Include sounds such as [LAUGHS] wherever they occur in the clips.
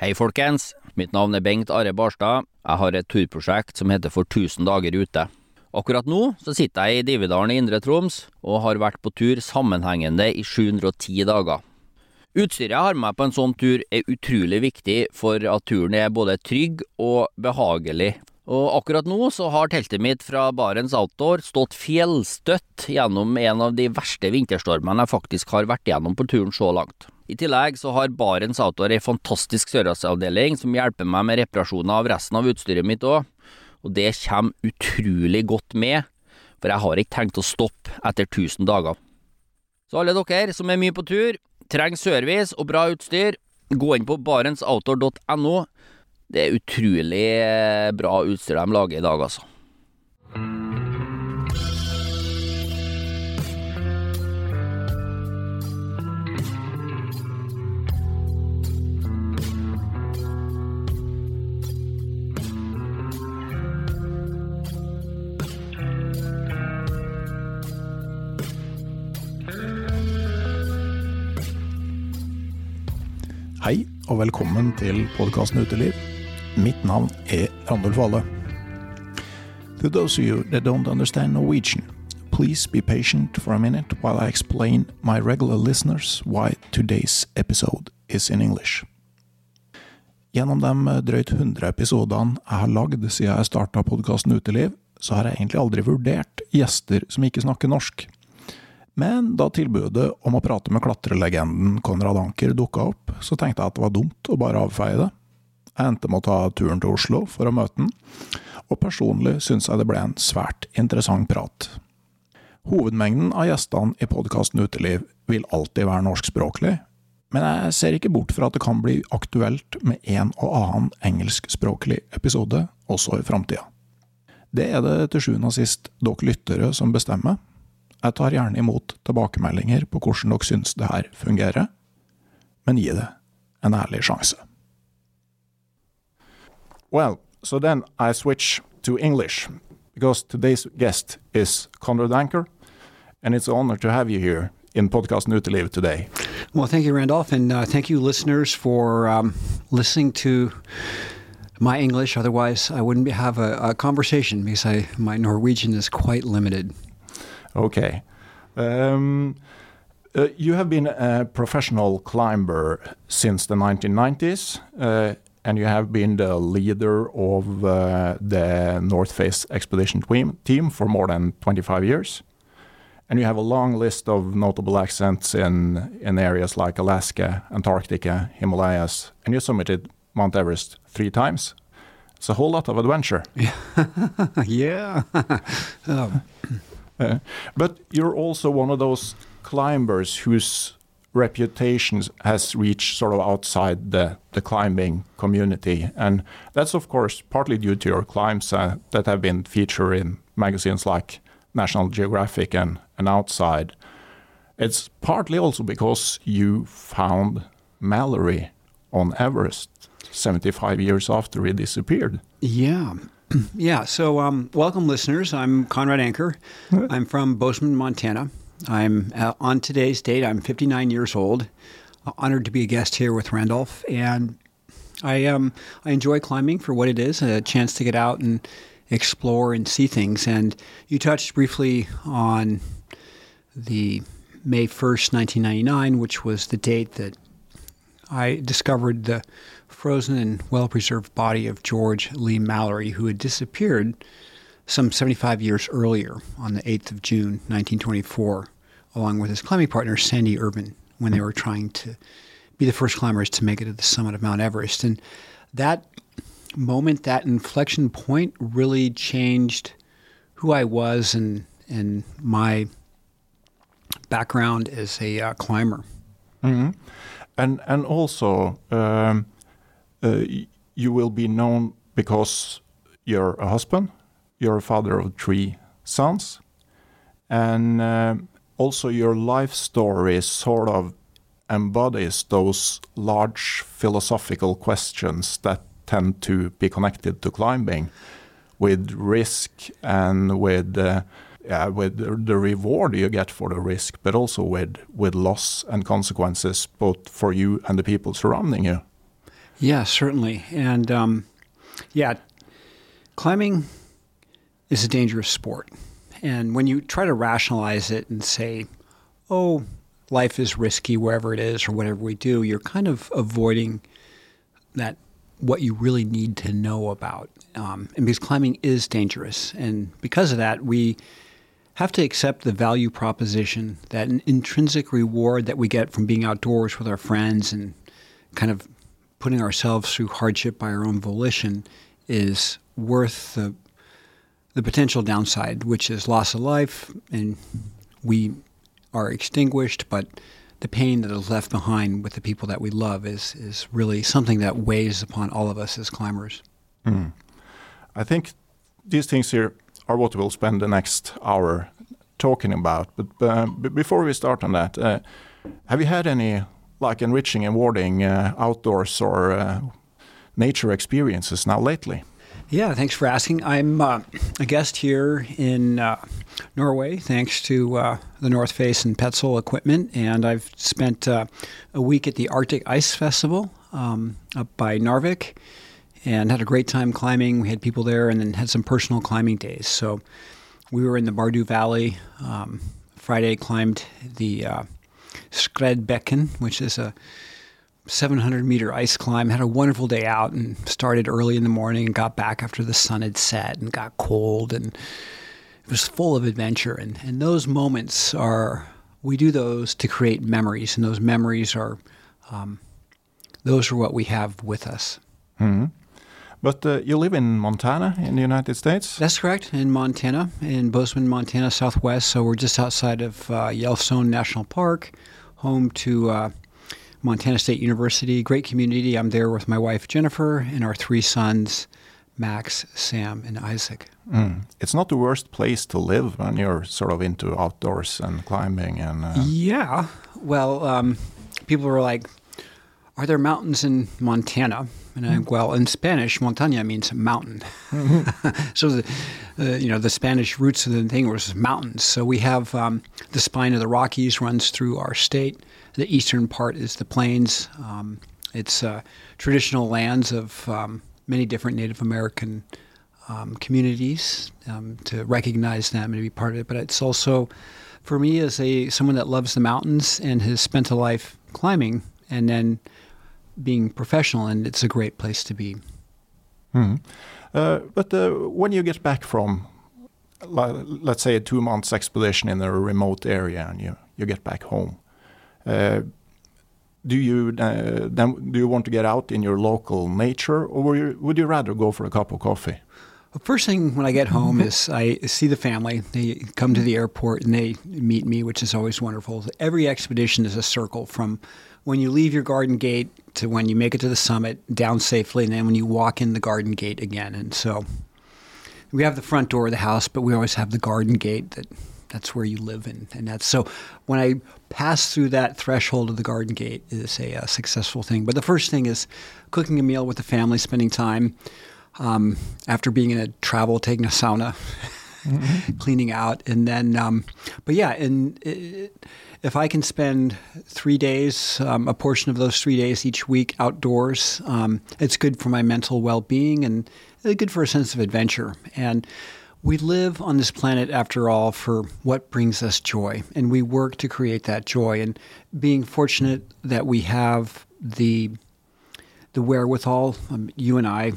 Hei, folkens. Mitt navn er Bengt Are Barstad. Jeg har et turprosjekt som heter For 1000 dager ute. Akkurat nå så sitter jeg i Dividalen i Indre Troms og har vært på tur sammenhengende i 710 dager. Utstyret jeg har med meg på en sånn tur er utrolig viktig for at turen er både trygg og behagelig. Og akkurat nå så har teltet mitt fra Barents Outdoor stått fjellstøtt gjennom en av de verste vinterstormene jeg faktisk har vært gjennom på turen så langt. I tillegg så har Barents Outdoor ei fantastisk sørlandsavdeling som hjelper meg med reparasjoner av resten av utstyret mitt òg, og det kommer utrolig godt med, for jeg har ikke tenkt å stoppe etter 1000 dager. Så alle dere som er mye på tur, trenger service og bra utstyr, gå inn på barentsoutdoor.no. Det er utrolig eh, bra utstyr de lager i dag, altså. Hei og velkommen til podkasten Uteliv. Mitt navn er Randulf Valle. To those of you that don't understand Norwegian, please be patient for a minute while I explain my regular listeners why today's episode is in English. Gjennom de drøyt 100 episodene jeg har lagd siden jeg starta podkasten Uteliv, så har jeg egentlig aldri vurdert gjester som ikke snakker norsk. Men da tilbudet om å prate med klatrelegenden Konrad Anker dukka opp, så tenkte jeg at det var dumt å bare avfeie det. Jeg endte med å ta turen til Oslo for å møte den, og personlig syns jeg det ble en svært interessant prat. Hovedmengden av gjestene i podkasten Uteliv vil alltid være norskspråklig, men jeg ser ikke bort fra at det kan bli aktuelt med en og annen engelskspråklig episode også i framtida. Det er det til sjuende og sist dere lyttere som bestemmer, jeg tar gjerne imot tilbakemeldinger på hvordan dere syns det her fungerer, men gi det en ærlig sjanse. Well, so then I switch to English, because today's guest is Conrad Anker, and it's an honor to have you here in Podcast Uteliv today. Well, thank you, Randolph, and uh, thank you, listeners, for um, listening to my English. Otherwise, I wouldn't have a, a conversation because I, my Norwegian is quite limited. Okay. Um, uh, you have been a professional climber since the 1990s, uh, and you have been the leader of uh, the North Face expedition team, team for more than 25 years. And you have a long list of notable ascents in, in areas like Alaska, Antarctica, Himalayas, and you summited Mount Everest three times. It's a whole lot of adventure. [LAUGHS] yeah. [LAUGHS] um. Uh, but you're also one of those climbers whose reputation has reached sort of outside the, the climbing community. And that's, of course, partly due to your climbs uh, that have been featured in magazines like National Geographic and, and Outside. It's partly also because you found Mallory on Everest 75 years after he disappeared. Yeah. [CLEARS THROAT] yeah. So, um, welcome, listeners. I'm Conrad Anker. I'm from Bozeman, Montana. I'm uh, on today's date. I'm 59 years old. Uh, honored to be a guest here with Randolph, and I um I enjoy climbing for what it is a chance to get out and explore and see things. And you touched briefly on the May 1st, 1999, which was the date that I discovered the frozen and well preserved body of George Leigh Mallory, who had disappeared some 75 years earlier on the 8th of June, 1924, along with his climbing partner, Sandy Irvine, when they were trying to be the first climbers to make it to the summit of Mount Everest. And that moment, that inflection point, really changed who I was and, and my background as a uh, climber. Mm-hmm. And, and also, um, uh, you will be known because you're a husband, you're a father of three sons, and uh, also your life story sort of embodies those large philosophical questions that tend to be connected to climbing with risk and with uh, yeah, with the reward you get for the risk, but also with with loss and consequences both for you and the people surrounding you. Yeah, certainly. And um, yeah, climbing is a dangerous sport. And when you try to rationalize it and say, oh, life is risky wherever it is or whatever we do, you're kind of avoiding that what you really need to know about. Um, and because climbing is dangerous. And because of that, we have to accept the value proposition that an intrinsic reward that we get from being outdoors with our friends and kind of putting ourselves through hardship by our own volition is worth the the potential downside, which is loss of life, and we are extinguished, but the pain that is left behind with the people that we love is is really something that weighs upon all of us as climbers. Mm. I think these things here are what we'll spend the next hour talking about. But uh, before we start on that, uh, have you had any like enriching and rewarding uh, outdoors or uh, nature experiences now lately? Yeah, thanks for asking. I'm uh, a guest here in uh, Norway, thanks to uh, the North Face and Petzl equipment, and I've spent uh, a week at the Arctic Ice Festival um, up by Narvik, and had a great time climbing. We had people there, and then had some personal climbing days. So we were in the Bardu Valley. Um, Friday climbed the uh, Skredbekken, which is a 700 meter ice climb. Had a wonderful day out and started early in the morning and got back after the sun had set and got cold and it was full of adventure. And, and those moments are, we do those to create memories, and those memories are, um, those are what we have with us. Mm-hmm. But uh, you live in Montana in the United States? That's correct, in Montana, in Bozeman, Montana, Southwest. So we're just outside of uh, Yellowstone National Park, home to uh, Montana State University. Great community. I'm there with my wife, Jennifer, and our three sons, Max, Sam, and Isaac. Mm. It's not the worst place to live when you're sort of into outdoors and climbing and. Uh... Yeah. Well, um, people were like, are there mountains in Montana? And I, well, in Spanish, montaña means mountain. [LAUGHS] so, the, uh, you know, the Spanish roots of the thing was mountains. So we have um, the spine of the Rockies runs through our state. The eastern part is the plains. Um, it's uh, traditional lands of um, many different Native American um, communities um, to recognize them and to be part of it. But it's also, for me, as a someone that loves the mountains and has spent a life climbing, and then being professional, and it's a great place to be. Mm. Uh, but uh, when you get back from, let's say, a two months expedition in a remote area, and you, you get back home, do you uh, then do you want to get out in your local nature, or you, would you rather go for a cup of coffee? The first thing when I get home is I see the family. They come to the airport and they meet me, which is always wonderful. Every expedition is a circle from when you leave your garden gate to when you make it to the summit, down safely, and then when you walk in the garden gate again. And so we have the front door of the house, but we always have the garden gate that that's where you live in. And that's so when I pass through that threshold of the garden gate is a, a successful thing. But the first thing is cooking a meal with the family, spending time um, after being in a travel, taking a sauna, mm-hmm. [LAUGHS] cleaning out, and then, um, but yeah, and it, if I can spend three days, um, a portion of those three days each week outdoors, um, it's good for my mental well being and good for a sense of adventure. And we live on this planet, after all, for what brings us joy, and we work to create that joy. And being fortunate that we have the the wherewithal, um, you and I,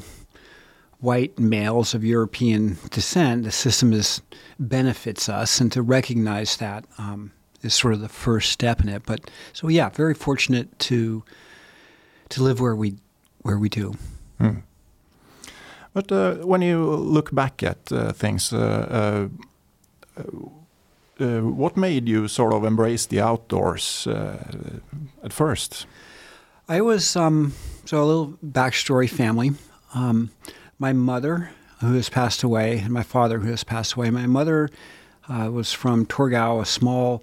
white males of European descent, the system is benefits us, and to recognize that um, is sort of the first step in it. But so yeah, very fortunate to to live where we where we do. Hmm. But uh, when you look back at uh, things, uh, uh, uh what made you sort of embrace the outdoors uh, at first? I was um, so a little backstory family. Um, my mother, who has passed away, and my father, who has passed away. My mother was from Torgau, a small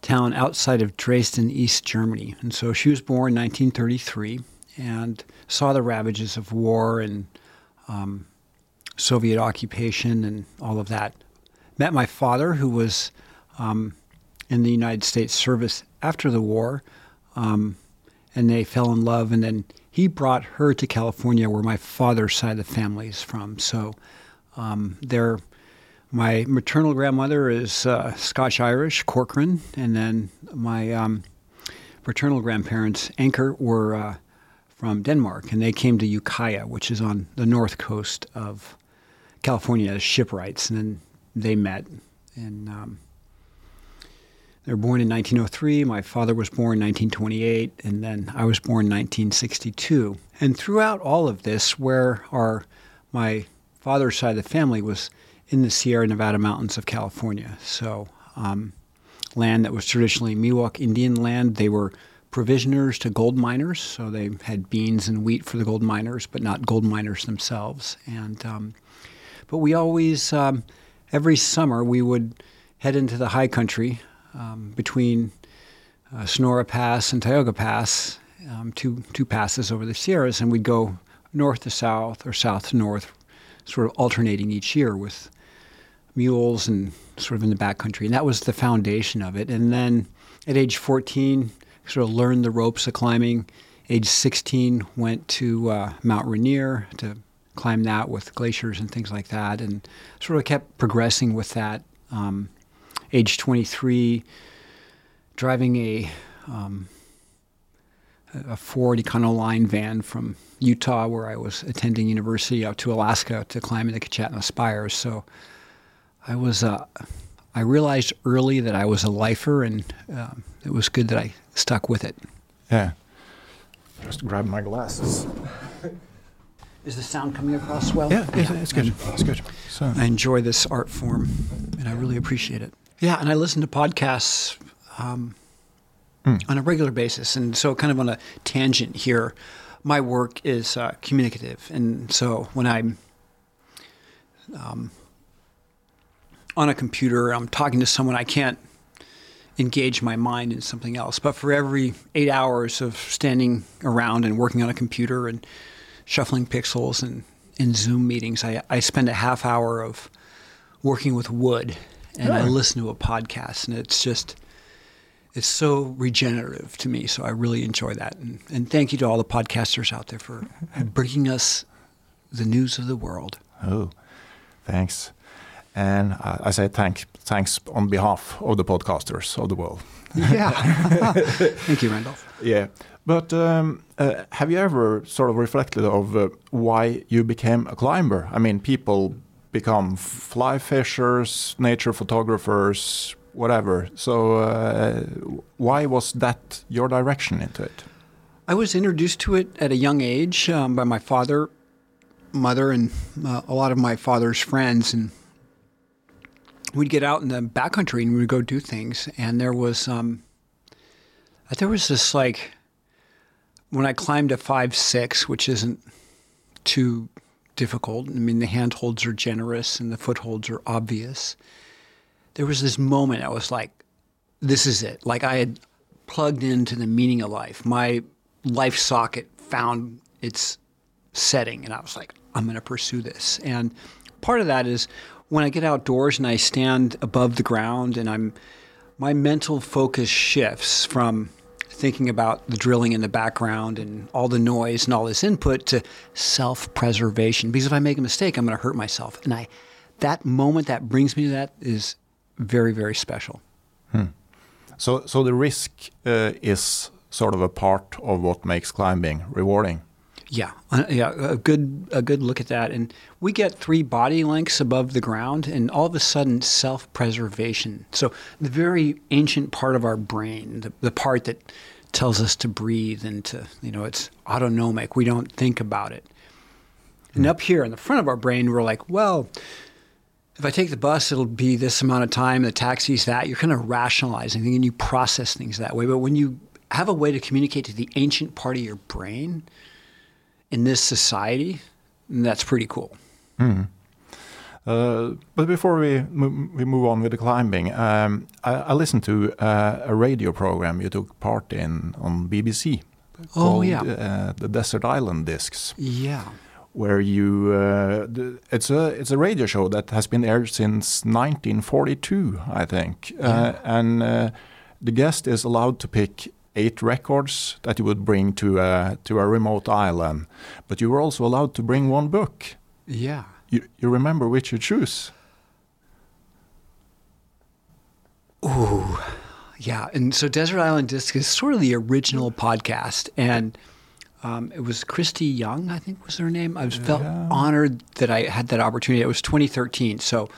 town outside of Dresden, East Germany. And so she was born in 1933 and saw the ravages of war and um, Soviet occupation and all of that. Met my father, who was um, in the United States service after the war, um, and they fell in love. And then he brought her to California, where my father's side of the family is from. So, um, my maternal grandmother is uh, Scotch Irish, Corcoran, and then my um, paternal grandparents, Anker, were uh, from Denmark, and they came to Ukiah, which is on the north coast of California, as shipwrights, and then they met. And um, they were born in 1903. My father was born in 1928, and then I was born in 1962. And throughout all of this, where our my father's side of the family was in the Sierra Nevada mountains of California. So, um, land that was traditionally Miwok Indian land. They were provisioners to gold miners, so they had beans and wheat for the gold miners, but not gold miners themselves. And um, but we always, um, every summer, we would head into the high country um, between uh, Sonora Pass and Tioga Pass, um, two two passes over the Sierras, and we'd go north to south or south to north, sort of alternating each year with mules and sort of in the backcountry. And that was the foundation of it. And then at age 14, sort of learned the ropes of climbing. Age 16, went to uh, Mount Rainier to climb that with glaciers and things like that, and sort of kept progressing with that. Um, age 23, driving a um, a Ford Econoline van from Utah, where I was attending university, out to Alaska to climb the Kichatna Spires. So I was, uh, I realized early that I was a lifer, and um, it was good that I stuck with it. Yeah. Just grab my glasses. Is the sound coming across well? Yeah, it's, it's good. It's good. So I enjoy this art form, and I really appreciate it. Yeah, and I listen to podcasts um, on a regular basis, and so kind of on a tangent here. My work is uh, communicative, and so when I'm um, on a computer, I'm talking to someone, I can't engage my mind in something else. But for every eight hours of standing around and working on a computer and shuffling pixels and in Zoom meetings, I, I spend a half hour of working with wood and I listen to a podcast, and it's just it's so regenerative to me. So I really enjoy that, and, and thank you to all the podcasters out there for bringing us the news of the world. Oh, thanks. And I, I say thank, thanks on behalf of the podcasters of the world. Yeah, [LAUGHS] thank you, Randolph. Yeah. But um, uh, have you ever sort of reflected of uh, why you became a climber? I mean, people become fly fishers, nature photographers, whatever. So uh, why was that your direction into it? I was introduced to it at a young age um, by my father, mother, and uh, a lot of my father's friends. And we'd get out in the backcountry and we'd go do things. And there was, um, there was this like, when I climbed a five six, which isn't too difficult. I mean, the handholds are generous and the footholds are obvious. There was this moment I was like, this is it. Like I had plugged into the meaning of life. My life socket found its setting, and I was like, I'm going to pursue this. And part of that is when I get outdoors and I stand above the ground, and I'm my mental focus shifts from thinking about the drilling in the background and all the noise and all this input to self-preservation. Because if I make a mistake I'm going to hurt myself. And I that moment that brings me to that is very very special. So, so the risk uh, is sort of a part of what makes climbing rewarding. Yeah, uh, yeah, a good a good look at that, and we get three body lengths above the ground, and all of a sudden, self-preservation. So the very ancient part of our brain, the, the part that tells us to breathe and to you know, it's autonomic. We don't think about it. And up here in the front of our brain, we're like, well, if I take the bus, it'll be this amount of time. The taxi's that. You're kind of rationalizing things and you process things that way. But when you have a way to communicate to the ancient part of your brain in this society, that's pretty cool. Uh, but before we we move on with the climbing, um, I, I listened to uh, a radio program you took part in on BBC. Oh, called, yeah. uh, the Desert Island Discs, Yeah. where you uh, it's a it's a radio show that has been aired since 1942, I think, uh, and uh, the guest is allowed to pick eight records that you would bring to a, to a remote island, but you were also allowed to bring one book. Yeah. You, you remember which you choose? Ooh, yeah. And so Desert Island Disc is sort of the original podcast. And um, it was Kirsty Young, I think was her name. I was felt honored that I had that opportunity. It was 2013. So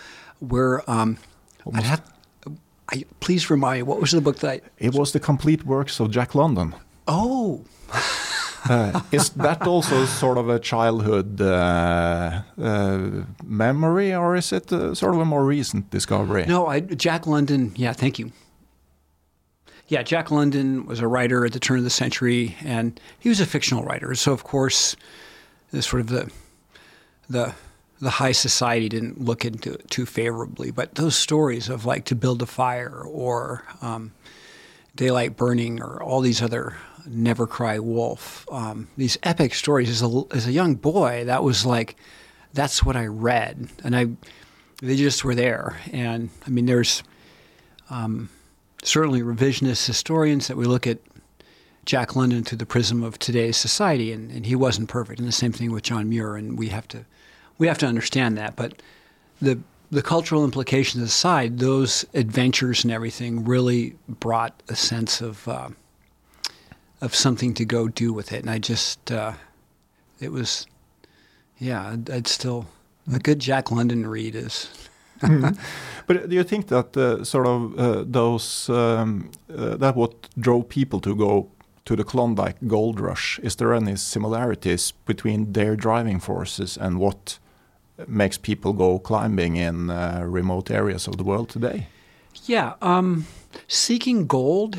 we're, um, I'd have, I, please remind me, what was the book that I, It was the complete works of Jack London. oh, [LAUGHS] Uh, is that also sort of a childhood uh, uh, memory, or is it uh, sort of a more recent discovery? No, I, Jack London. Yeah, thank you. Yeah, Jack London was a writer at the turn of the century, and he was a fictional writer. So, of course, the sort of the the the high society didn't look into it too favorably. But those stories of like to build a fire or um, daylight burning or all these other never cry wolf um, these epic stories as a, as a young boy that was like that's what i read and i they just were there and i mean there's um, certainly revisionist historians that we look at jack london through the prism of today's society and, and he wasn't perfect and the same thing with john muir and we have to we have to understand that but the the cultural implications aside, those adventures and everything really brought a sense of uh, of something to go do with it, and I just uh, it was yeah, I'd, I'd still a good Jack London read is [LAUGHS] But do you think that uh, sort of uh, those um, uh, that what drove people to go to the Klondike Gold Rush? Is there any similarities between their driving forces and what makes people go climbing in uh, remote areas of the world today? Yeah, um, seeking gold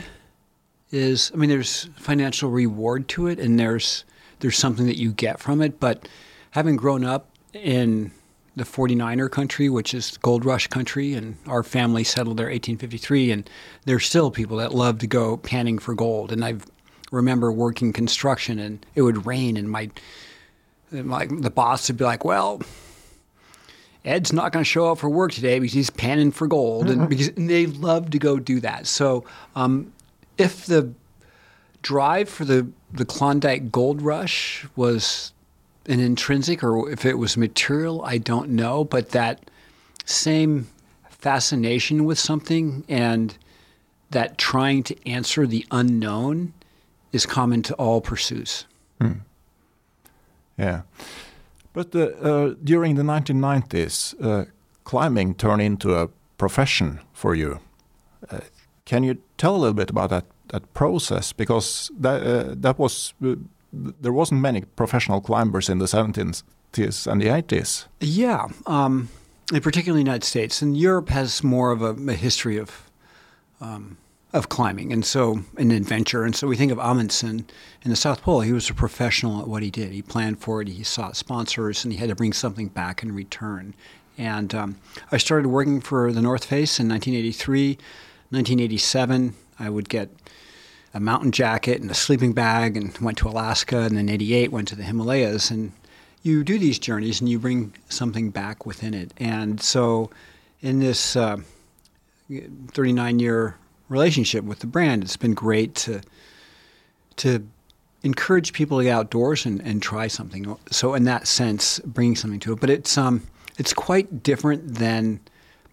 is. I mean, there's financial reward to it, and there's there's something that you get from it. But having grown up in the 49er country, which is gold rush country, and our family settled there 1853, and there's still people that love to go panning for gold. And I remember working construction, and it would rain, and my my the boss would be like, "Well." Ed's not going to show up for work today because he's panning for gold, and because and they love to go do that. So, um, if the drive for the the Klondike Gold Rush was an intrinsic, or if it was material, I don't know. But that same fascination with something and that trying to answer the unknown is common to all pursuits. Yeah. But uh, uh, during the 1990s, uh, climbing turned into a profession for you. Can you tell a little bit about that that process? Because that that was there wasn't many professional climbers in the 70s and the 80s. Yeah, um, and particularly in the United States and Europe has more of a, a history of um, of climbing, and so an adventure. And so we think of Amundsen in the South Pole. He was a professional at what he did. He planned for it. He sought sponsors, and he had to bring something back in return. And um, I started working for the North Face in 1983. 1987, I would get a mountain jacket and a sleeping bag and went to Alaska and then 88 went to the Himalayas and you do these journeys and you bring something back within it. And so in this uh, 39 year relationship with the brand, it's been great to to encourage people to get outdoors and, and try something. So in that sense, bringing something to it. But it's um it's quite different than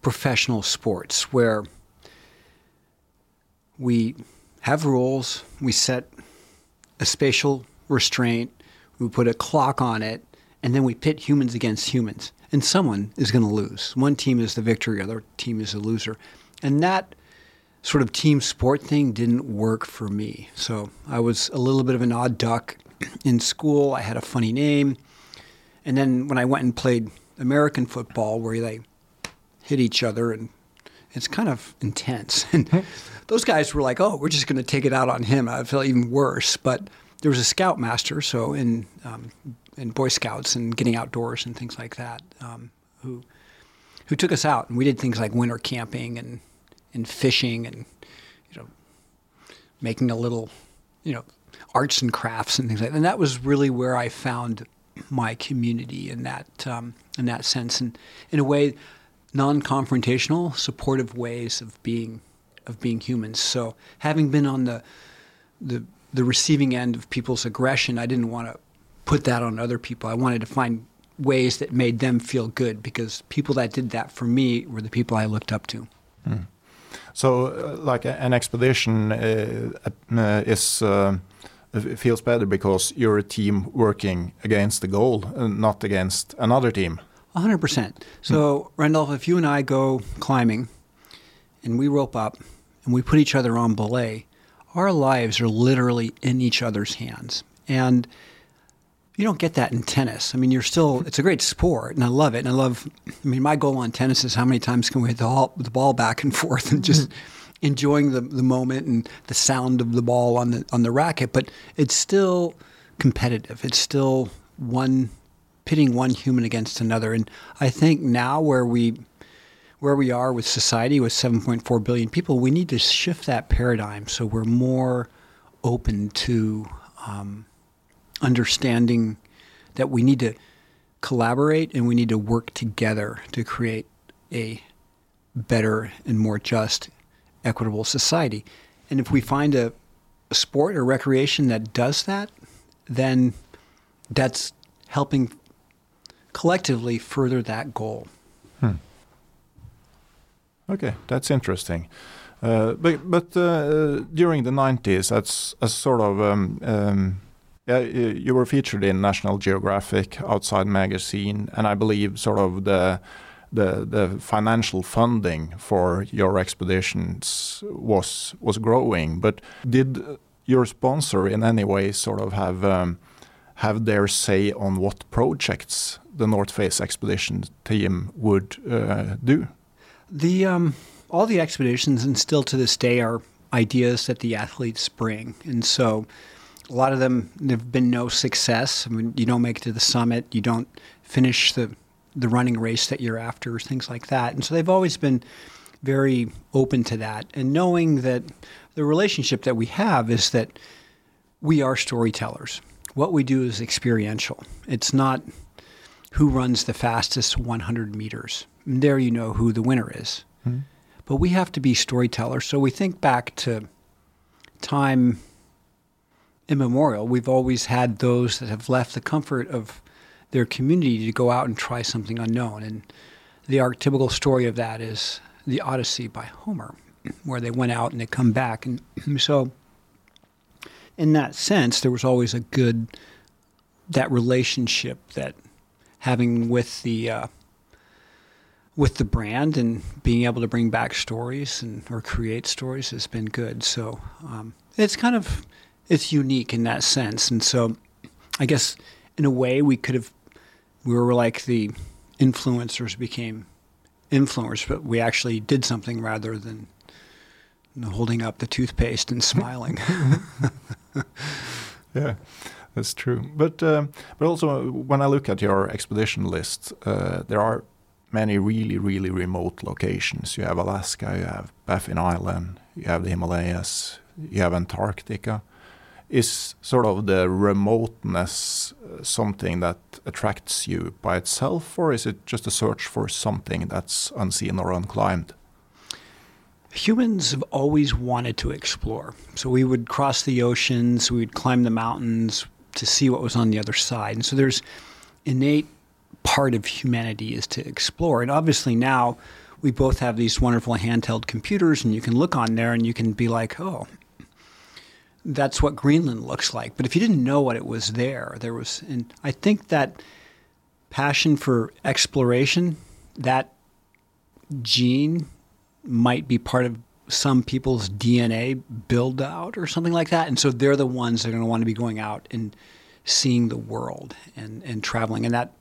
professional sports where we have rules, we set a spatial restraint, we put a clock on it, and then we pit humans against humans. And someone is going to lose. One team is the victor, the other team is the loser. And that sort of team sport thing didn't work for me. So I was a little bit of an odd duck in school. I had a funny name. And then when I went and played American football, where they hit each other and it's kind of intense. [LAUGHS] And those guys were like, "Oh, we're just going to take it out on him." I felt even worse. But there was a scoutmaster, so in um, in Boy Scouts and getting outdoors and things like that, um, who who took us out, and we did things like winter camping and and fishing and you know making a little you know arts and crafts and things like that. And that was really where I found my community in that um, in that sense, and in a way, non-confrontational, supportive ways of being of being humans. So having been on the the the receiving end of people's aggression. I didn't want to put that on other people. I wanted to find ways that made them feel good because people that did that for me were the people I looked up to. Mm. So, uh, like an expedition uh, uh, is uh, feels better because you're a team working against the goal, and not against another team. 100%. So, mm. Randolph, if you and I go climbing and we rope up and we put each other on belay, our lives are literally in each other's hands. And you don't get that in tennis. I mean, you're still, it's a great sport and I love it. And I love, I mean, my goal on tennis is how many times can we hit the ball, the ball back and [LAUGHS] forth and just mm-hmm. enjoying the, the moment and the sound of the ball on the, on the racket. But it's still competitive. It's still one, pitting one human against another. And I think now where we, where we are with society with 7.4 billion people, we need to shift that paradigm so we're more open to, um, understanding that we need to collaborate and we need to work together to create a better and more just, equitable society. And if we find a, a sport or recreation that does that, then that's helping collectively further that goal. Hmm. Okay, that's interesting. Uh, but but uh, during the 90s, that's a sort of um, um, yeah, you were featured in National Geographic, Outside Magazine, and I believe sort of the the the financial funding for your expeditions was was growing. But did your sponsor in any way sort of have um, have their say on what projects the North Face expedition team would uh, do? The um, all the expeditions and still to this day are ideas that the athletes bring, and so a lot of them there've been no success. I mean, you don't make it to the summit, you don't finish the the running race that you're after, things like that. And so they've always been very open to that, and knowing that the relationship that we have is that we are storytellers. What we do is experiential. It's not who runs the fastest 100 meters. And there you know who the winner is. Mm-hmm. But we have to be storytellers. So we think back to time immemorial, we've always had those that have left the comfort of their community to go out and try something unknown. And the archetypical story of that is the Odyssey by Homer, where they went out and they come back. And so, in that sense, there was always a good that relationship that having with the uh, with the brand and being able to bring back stories and or create stories has been good. So um, it's kind of it's unique in that sense. And so I guess in a way we could have we were like the influencers became influencers, but we actually did something rather than you know, holding up the toothpaste and smiling. [LAUGHS] yeah, that's true. But um, but also when I look at your expedition list, uh, there are many really really remote locations. You have Alaska, you have Baffin Island, you have the Himalayas, you have Antarctica is sort of the remoteness uh, something that attracts you by itself, or is it just a search for something that's unseen or unclimbed? Humans have always wanted to explore. So we would cross the oceans, we would climb the mountains to see what was on the other side. And so there's innate part of humanity is to explore. And obviously now we both have these wonderful handheld computers and you can look on there and you can be like, oh, that's what Greenland looks like. But if you didn't know what it was there, there was, and I think that passion for exploration, that gene might be part of some people's DNA build out or something like that. And so they're the ones that are going to want to be going out and seeing the world and, and traveling. And that,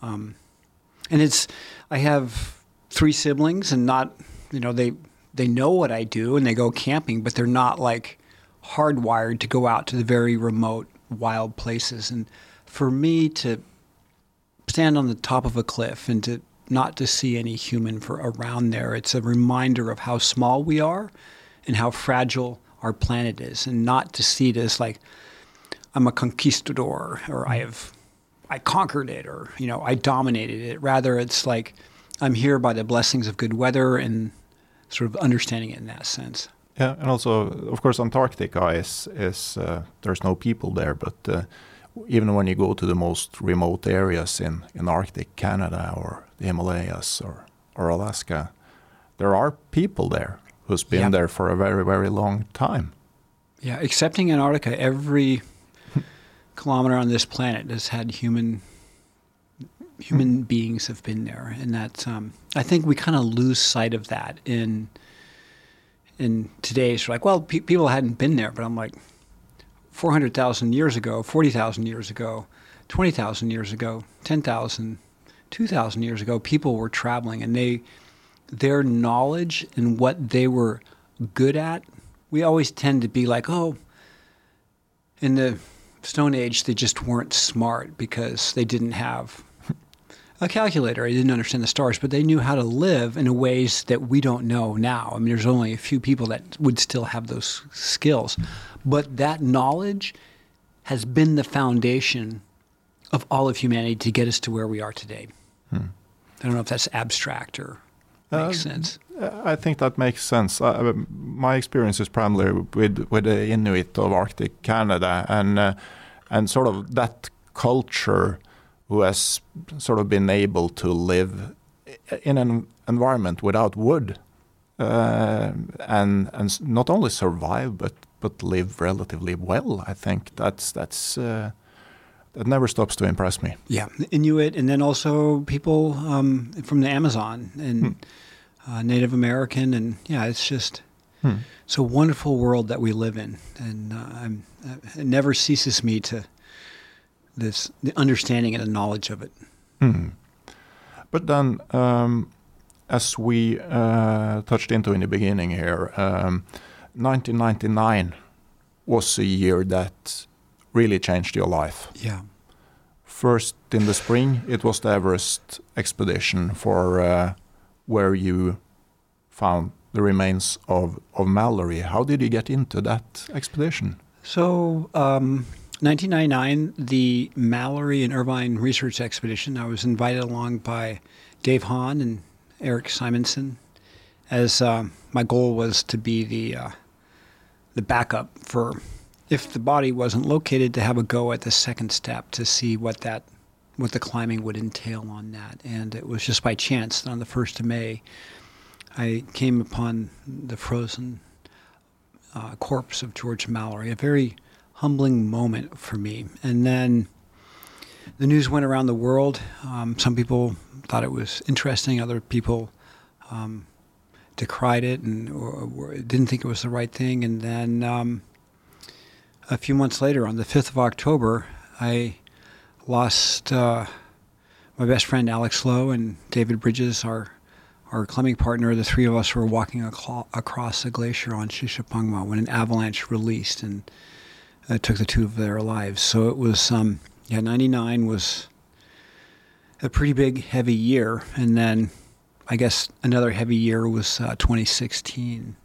um, and it's, I have three siblings and not, you know, they, they know what I do and they go camping, but they're not like, hardwired to go out to the very remote, wild places. And for me to stand on the top of a cliff and to not to see any human for around there, it's a reminder of how small we are and how fragile our planet is, and not to see it as like I'm a conquistador or I have I conquered it or you know I dominated it. Rather, it's like I'm here by the blessings of good weather and sort of understanding it in that sense. Yeah, and also, of course, Antarctica is is uh, there's no people there, but uh, even when you go to the most remote areas in in Arctic Canada or the Himalayas or or Alaska, there are people there who's been there for a very very long time. Yeah, excepting Antarctica, every [LAUGHS] kilometer on this planet has had human human beings have been there, and that's um, I think we kind of lose sight of that in in today's like, well, pe- people hadn't been there, but I'm like, four hundred thousand years ago, forty thousand years ago, twenty thousand years ago, 10,000, 2,000 years ago, people were traveling, and they their knowledge and what they were good at. We always tend to be like, oh, in the Stone Age, they just weren't smart because they didn't have a calculator. They didn't understand the stars, but they knew how to live in ways that we don't know now. I mean, there's only a few people that would still have those skills. But that knowledge has been the foundation of all of humanity to get us to where we are today. I don't know if that's abstract or makes Uh, sense. Uh, I think that makes sense. Uh, um, my experience is primarily with with the Inuit of Arctic Canada, and uh, and sort of that culture who has sort of been able to live in an environment without wood, uh, and and not only survive but but live relatively well. I think that's that's. Uh, that never stops to impress me. Yeah, Inuit, and then also people um, from the Amazon and uh, Native American, and yeah, it's just Hmm. it's a wonderful world that we live in, and uh, I'm, uh, it never ceases me to this the understanding and the knowledge of it. Hmm. But then, um, as we uh, touched into in the beginning here, um, 1999 was a year that really changed your life. Yeah, First, in the spring, it was the Everest expedition for uh, where you found the remains of, of Mallory. How did you get into that expedition? So, um, 1999, the Mallory and Irvine Research Expedition. I was invited along by Dave Hahn and Eric Simonson, as um, my goal was to be the uh, the backup for if the body wasn't located to have a go at the second step to see what that what the climbing would entail on that. And it was just by chance that on the first of May, I came upon the frozen uh, corpse of George Mallory, a very humbling moment for me. And then the news went around the world. Um, some people thought it was interesting, other people um, decried it and or, or didn't think it was the right thing. And then um, a few months later, on the 5th of October, I lost uh, my best friend Alex Lowe and David Bridges, our our climbing partner, the three of us were walking aclo- across a glacier on Shishapangma when an avalanche released and uh, took the two of their lives. So it was, um, yeah, 99 was a pretty big, heavy year. And then I guess another heavy year was uh, 2016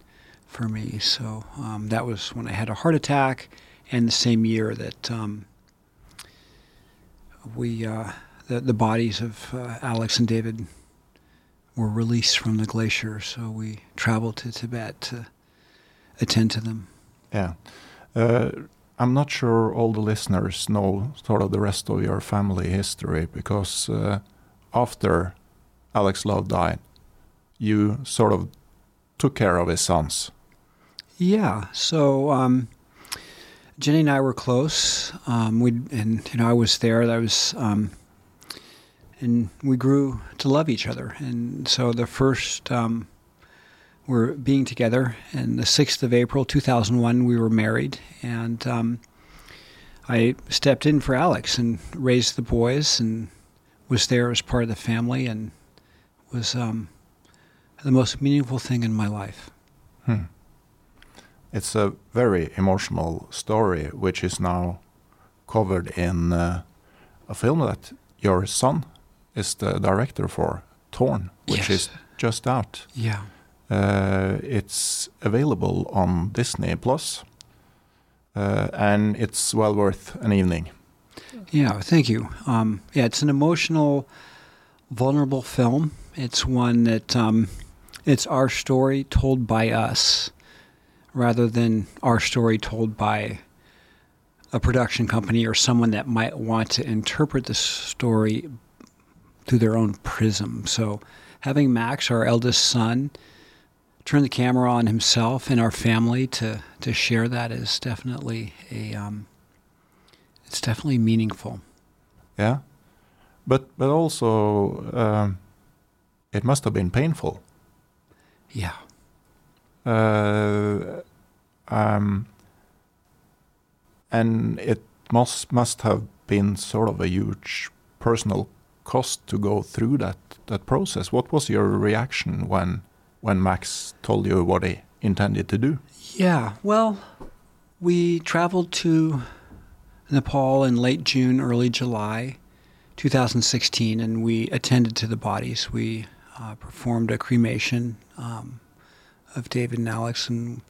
for me. So um, that was when I had a heart attack and the same year that um, we, uh, the, the bodies of uh, Alex and David were released from the glacier, so we traveled to Tibet to attend to them. Yeah. I'm not sure all the listeners know sort of the rest of your family history because uh, after Alex Lowe died, you sort of took care of his sons. Yeah, so um, Jenny and I were close. Um, we and you know I was there. I was, um, and we grew to love each other. And so the first um, we're being together, and the sixth of April, two thousand one, we were married, and um, I stepped in for Alex and raised the boys, and was there as part of the family, and was um, the most meaningful thing in my life. Hmm. It's a very emotional story, which is now covered in uh, a film that your son is the director for, Torn, which Yes. is just out. Yeah. Uh, it's available on Disney Plus, uh, and it's well worth an evening. Yeah, thank you. Um, yeah, it's an emotional, vulnerable film. It's one that um, it's our story told by us. rather than our story told by a production company or someone that might want to interpret the story through their own prism. So having Max, our eldest son, turn the camera on himself and our family to, to share that is definitely a um, it's definitely meaningful. Yeah, but but also um, it must have been painful. Yeah. Uh, um, and it must must have been sort of a huge personal cost to go through that that process. What was your reaction when when Max told you what he intended to do? Yeah, well, we traveled to Nepal in late June, early July 2016, and we attended to the bodies. We uh, performed a cremation um, of David and Alex, and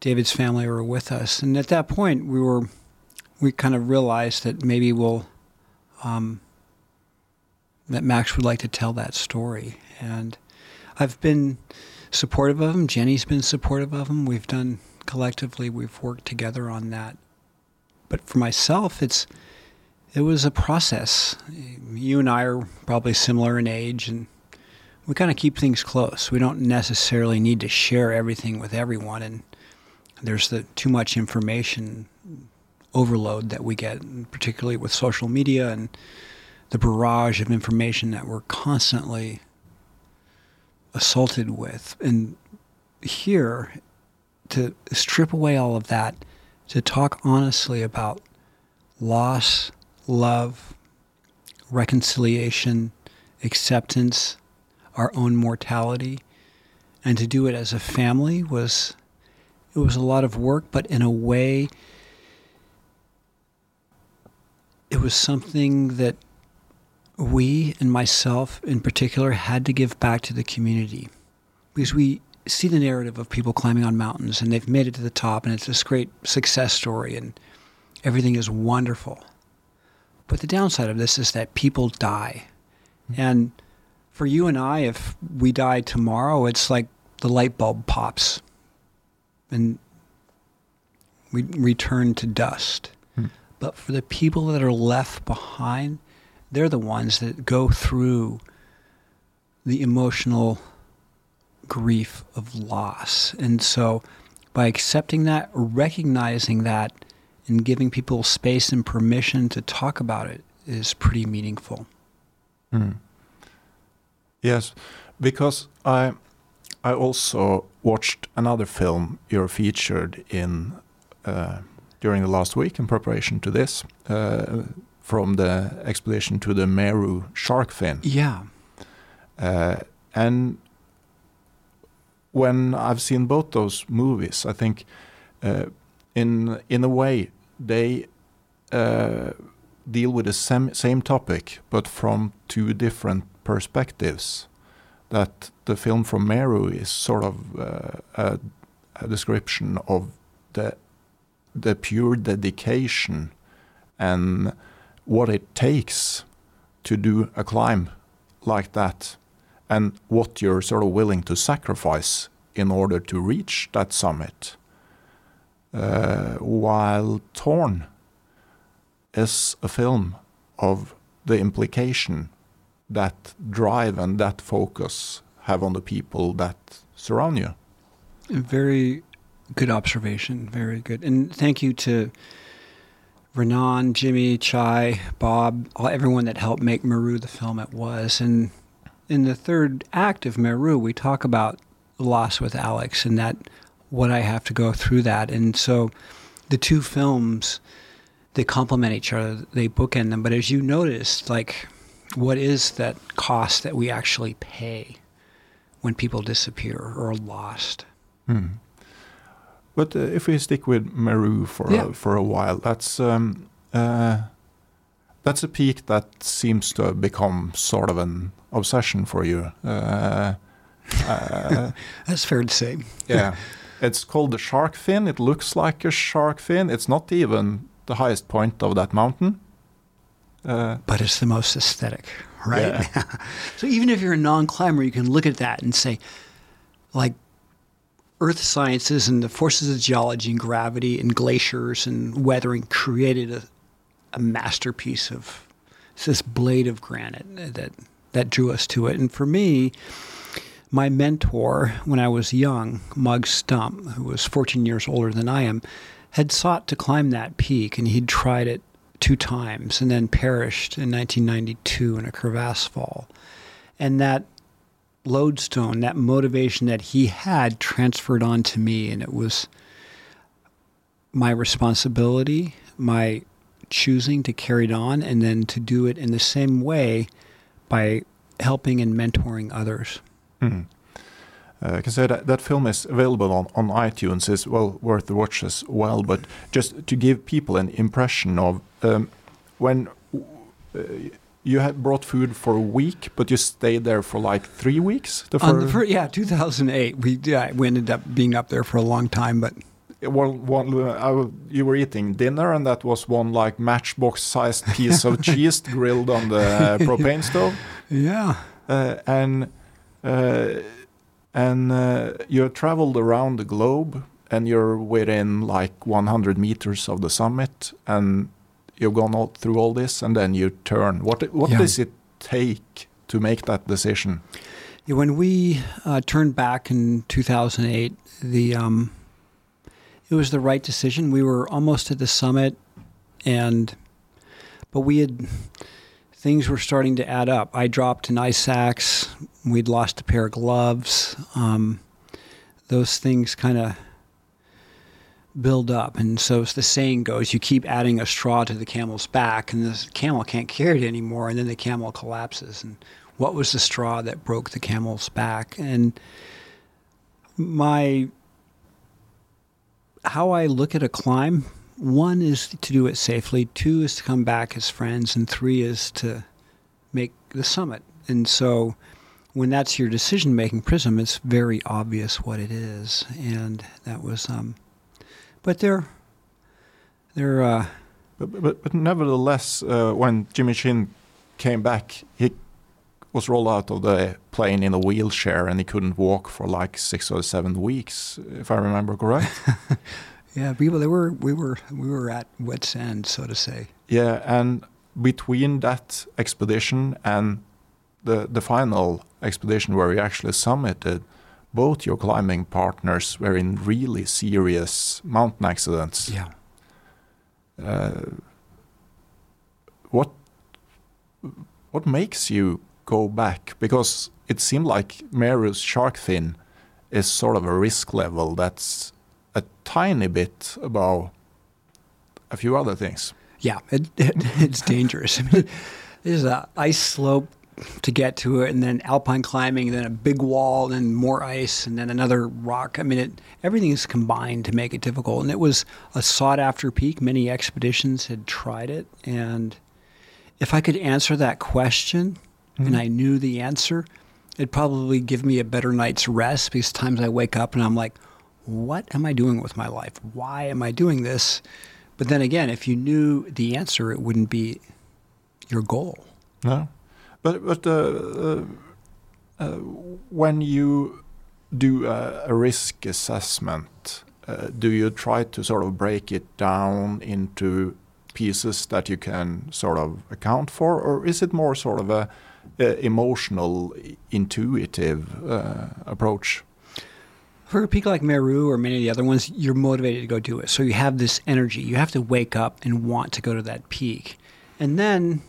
David's family were with us. And at that point, we were we kind of realized that maybe we'll um, that Max would like to tell that story, and I've been supportive of him. Jenny's been supportive of him. We've done collectively. We've worked together on that. But for myself, it's it was a process. You and I are probably similar in age, and we kind of keep things close. We don't necessarily need to share everything with everyone, and there's the too much information overload that we get, particularly with social media and the barrage of information that we're constantly assaulted with. And here, to strip away all of that, to talk honestly about loss, love, reconciliation, acceptance, our own mortality, and to do it as a family was it was a lot of work, but in a way it was something that we and myself in particular had to give back to the community because we see the narrative of people climbing on mountains and they've made it to the top and it's this great success story and everything is wonderful. But the downside of this is that people die. Mm-hmm. And for you and I, if we die tomorrow, it's like the light bulb pops and we return to dust. Mm-hmm. But for the people that are left behind, they're the ones that go through the emotional grief of loss. And so by accepting that, recognizing that, and giving people space and permission to talk about it is pretty meaningful. Mm. Yes, because I I also watched another film you're featured in uh, during the last week in preparation to this. Uh, from the expedition to the Meru shark fin. Yeah. Uh, and when I've seen both those movies, I think uh, in in a way they uh, deal with the same same topic, but from two different perspectives. That the film from Meru is sort of uh, a, a description of the the pure dedication and what it takes to do a climb like that and what you're sort of willing to sacrifice in order to reach that summit. Uh, while Torn is a film of the implication that drive and that focus have on the people that surround you. Very good observation. Very good. And thank you to Renan, Jimmy, Chai, Bob, all, everyone that helped make Meru the film it was. And in the third act of Meru, we talk about loss with Alex and that what I have to go through that. And so the two films, they complement each other, they bookend them. But as you noticed, like, what is that cost that we actually pay when people disappear or are lost? Hmm. But uh, if we stick with Meru for yeah. a, for a while, that's um, uh, that's a peak that seems to have become sort of an obsession for you. Uh, uh [LAUGHS] that's fair to say. [LAUGHS] yeah, it's called the shark fin. It looks like a shark fin. It's not even the highest point of that mountain. Uh, but it's the most aesthetic, right? Yeah. [LAUGHS] so even if you're a non-climber, you can look at that and say, like, earth sciences and the forces of geology and gravity and glaciers and weathering created a, a masterpiece of this blade of granite that that drew us to it. And for me, my mentor when I was young, Mugs Stump, who was 14 years older than I am, had sought to climb that peak, and he'd tried it two times and then perished in 1992 in a crevasse fall. And that lodestone, that motivation that he had transferred onto me, and it was my responsibility, my choosing to carry it on, and then to do it in the same way by helping and mentoring others. Mm. Uh, I can say that that film is available on, on iTunes. is well worth the watch as well. But just to give people an impression of um, when uh, you had brought food for a week, but you stayed there for like three weeks. The first, yeah, 2008. We yeah, we ended up being up there for a long time, but. Well, one, uh, you were eating dinner, and that was one like matchbox-sized [LAUGHS] piece of cheese grilled on the [LAUGHS] propane stove. Yeah, uh, and uh, and uh, you traveled around the globe and you're within like 100 meters of the summit and you've gone all through all this and then you turn what what yeah. does it take to make that decision yeah, when we uh, turned back in 2008 the um, it was the right decision we were almost at the summit and but we had things were starting to add up. I dropped an ice axe. We'd lost a pair of gloves. Um, those things kind of build up. And so, as the saying goes, you keep adding a straw to the camel's back, and the camel can't carry it anymore, and then the camel collapses. And what was the straw that broke the camel's back? And my how I look at a climb one is to do it safely, two is to come back as friends, and three is to make the summit. And so when that's your decision making prism, it's very obvious what it is. And that was, um, but they're, they're, uh, but, but, but nevertheless, uh, when Jimmy Chin came back, he was rolled out of the plane in a wheelchair and he couldn't walk for like six or seven weeks, if I remember correct. [LAUGHS] Yeah, people. They were we were we were at wit's end, so to say. Yeah, and between that expedition and the the final expedition where we actually summited, both your climbing partners were in really serious mountain accidents. Yeah. Uh, what what makes you go back? Because it seemed like Meru's shark fin is sort of a risk level that's a tiny bit above a few other things. Yeah, it, it, [LAUGHS] it's dangerous. I mean, [LAUGHS] there's an ice slope to get to it, and then alpine climbing, and then a big wall, and more ice, and then another rock. I mean, it, everything is combined to make it difficult. And it was a sought after peak. Many expeditions had tried it. And if I could answer that question mm-hmm. and I knew the answer, it'd probably give me a better night's rest because times I wake up and I'm like, what am I doing with my life? Why am I doing this? But then again, if you knew the answer, it wouldn't be your goal. No, but but uh, uh, uh, when you do a, a risk assessment, do you try to sort of break it down into pieces that you can sort of account for, or is it more sort of a, a emotional, intuitive uh, approach? For a peak like Meru or many of the other ones, you're motivated to go do it. So you have this energy. You have to wake up and want to go to that peak. And then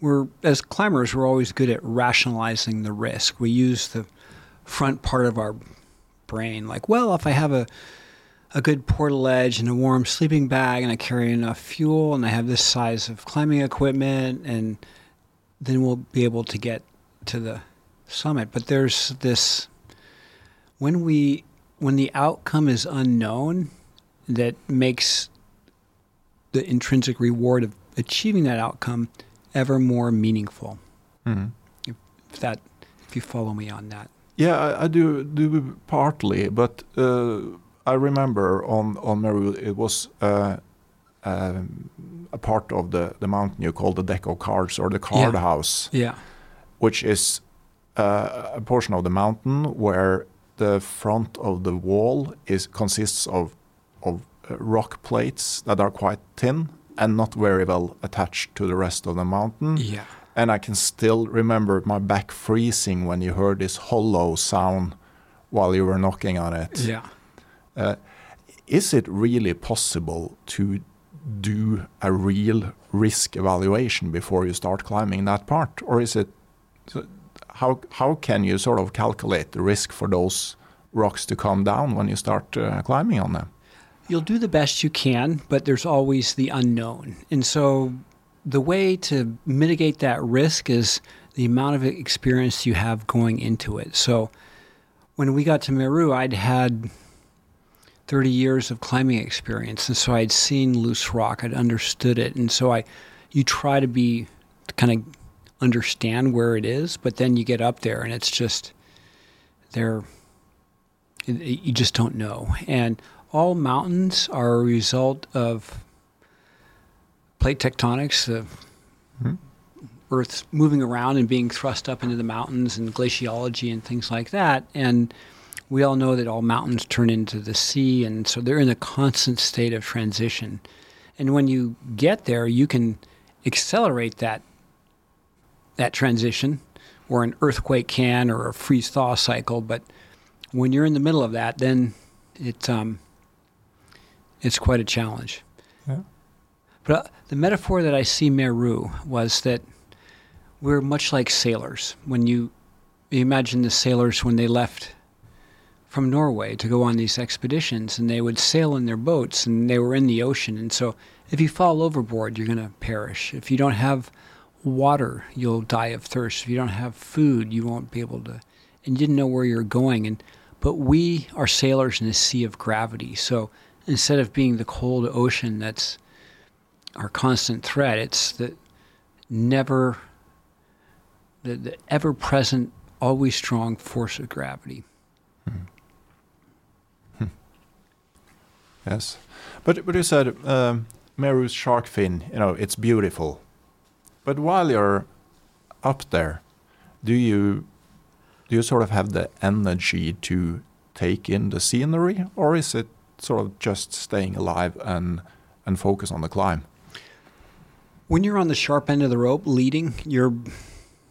we're, as climbers, we're always good at rationalizing the risk. We use the front part of our brain, like, well, if I have a a good portaledge and a warm sleeping bag, and I carry enough fuel, and I have this size of climbing equipment, and then we'll be able to get to the summit. But there's this when we when the outcome is unknown that makes the intrinsic reward of achieving that outcome ever more meaningful. Mm-hmm. If, if, that, if you follow me on that. Yeah, I, I do do partly, but uh, I remember on on Meru it was uh, uh, a part of the the mountain you call the deck of cards or the card yeah. house. Yeah, which is uh, a portion of the mountain where the front of the wall is consists of of uh, rock plates that are quite thin and not very well attached to the rest of the mountain. Yeah. And I can still remember my back freezing when you heard this hollow sound while you were knocking on it. Yeah. Uh, is it really possible to do a real risk evaluation before you start climbing that part, or is it? How how can you sort of calculate the risk for those rocks to come down when you start uh, climbing on them? You'll do the best you can, but there's always the unknown. And so the way to mitigate that risk is the amount of experience you have going into it. So when we got to Meru, I'd had 30 years of climbing experience. And so I'd seen loose rock, I'd understood it. And so I, you try to be, to kind of understand where it is, but then you get up there and it's just, there, you just don't know. And all mountains are a result of plate tectonics, the mm-hmm. Earth's moving around and being thrust up into the mountains and glaciology and things like that. And we all know that all mountains turn into the sea, and so they're in a constant state of transition. And when you get there, you can accelerate that that transition, or an earthquake can, or a freeze thaw cycle. But when you're in the middle of that, then it um, it's quite a challenge. Yeah. But uh, the metaphor that I see Meru was that we're much like sailors. When you, you imagine the sailors when they left from Norway to go on these expeditions, and they would sail in their boats, and they were in the ocean. And so, if you fall overboard, you're going to perish. If you don't have water, you'll die of thirst. If you don't have food, you won't be able to. And you didn't know where you're going. And but we are sailors in a sea of gravity. So instead of being the cold ocean that's our constant threat, it's the never, the, the ever present, always strong force of gravity. Hmm. Hmm. Yes, but but you said um, Meru's shark fin. You know, it's beautiful. But while you're up there, do you do you sort of have the energy to take in the scenery, or is it sort of just staying alive and and focus on the climb. When you're on the sharp end of the rope leading, you're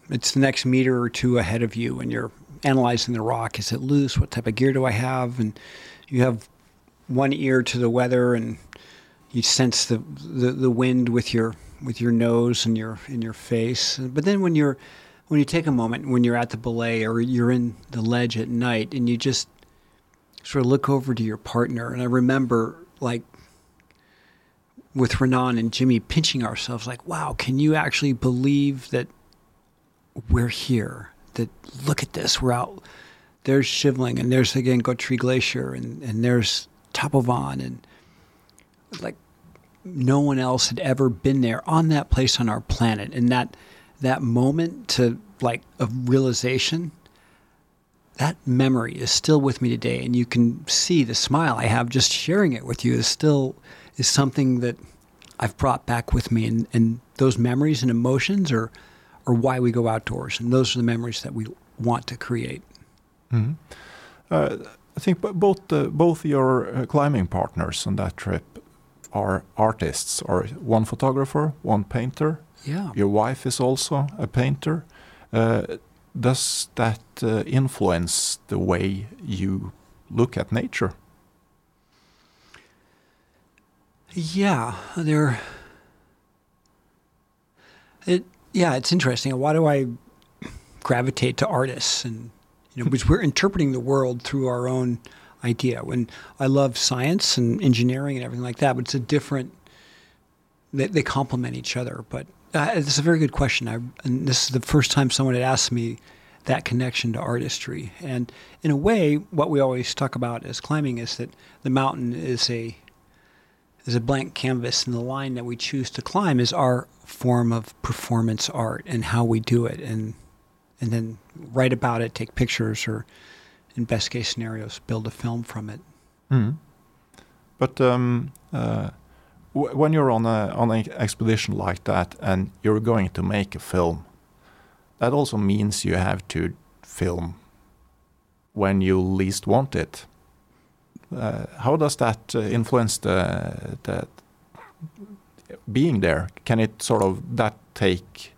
it's the next meter or two ahead of you and you're analyzing the rock. Is it loose? What type of gear do I have? And you have one ear to the weather and you sense the, the, the wind with your with your nose and your in your face. But then when you're when you take a moment when you're at the belay or you're in the ledge at night and you just sort of look over to your partner. And I remember like with Renan and Jimmy pinching ourselves, like, wow, can you actually believe that we're here? That look at this, we're out. There's Shivling, and there's Gangotri Glacier, and, and there's Tapovan, and like no one else had ever been there on that place on our planet. And that that moment to like of realization that memory is still with me today and you can see the smile i have just sharing it with you is still is something that i've brought back with me and, and those memories and emotions are are why we go outdoors and those are the memories that we want to create. Mm-hmm. uh, i think both uh, both your uh, climbing partners on that trip are artists. Or one photographer one painter. Yeah. Your wife is also a painter. Uh, does that uh, influence the way you look at nature? Yeah, there. It yeah, it's interesting. Why do I gravitate to artists and you know because we're interpreting the world through our own idea. When I love science and engineering and everything like that, but it's a different. They, they complement each other, but uh, it's a very good question. I, and this is the first time someone had asked me that connection to artistry. And in a way, what we always talk about as climbing is that the mountain is a is a blank canvas, and the line that we choose to climb is our form of performance art and how we do it, and and then write about it, take pictures, or in best case scenarios, build a film from it. Mm. But um, uh, when you're on a on an expedition like that and you're going to make a film, that also means you have to film when you least want it. Uh, how does that uh, influence the, the being there? Can it sort of that take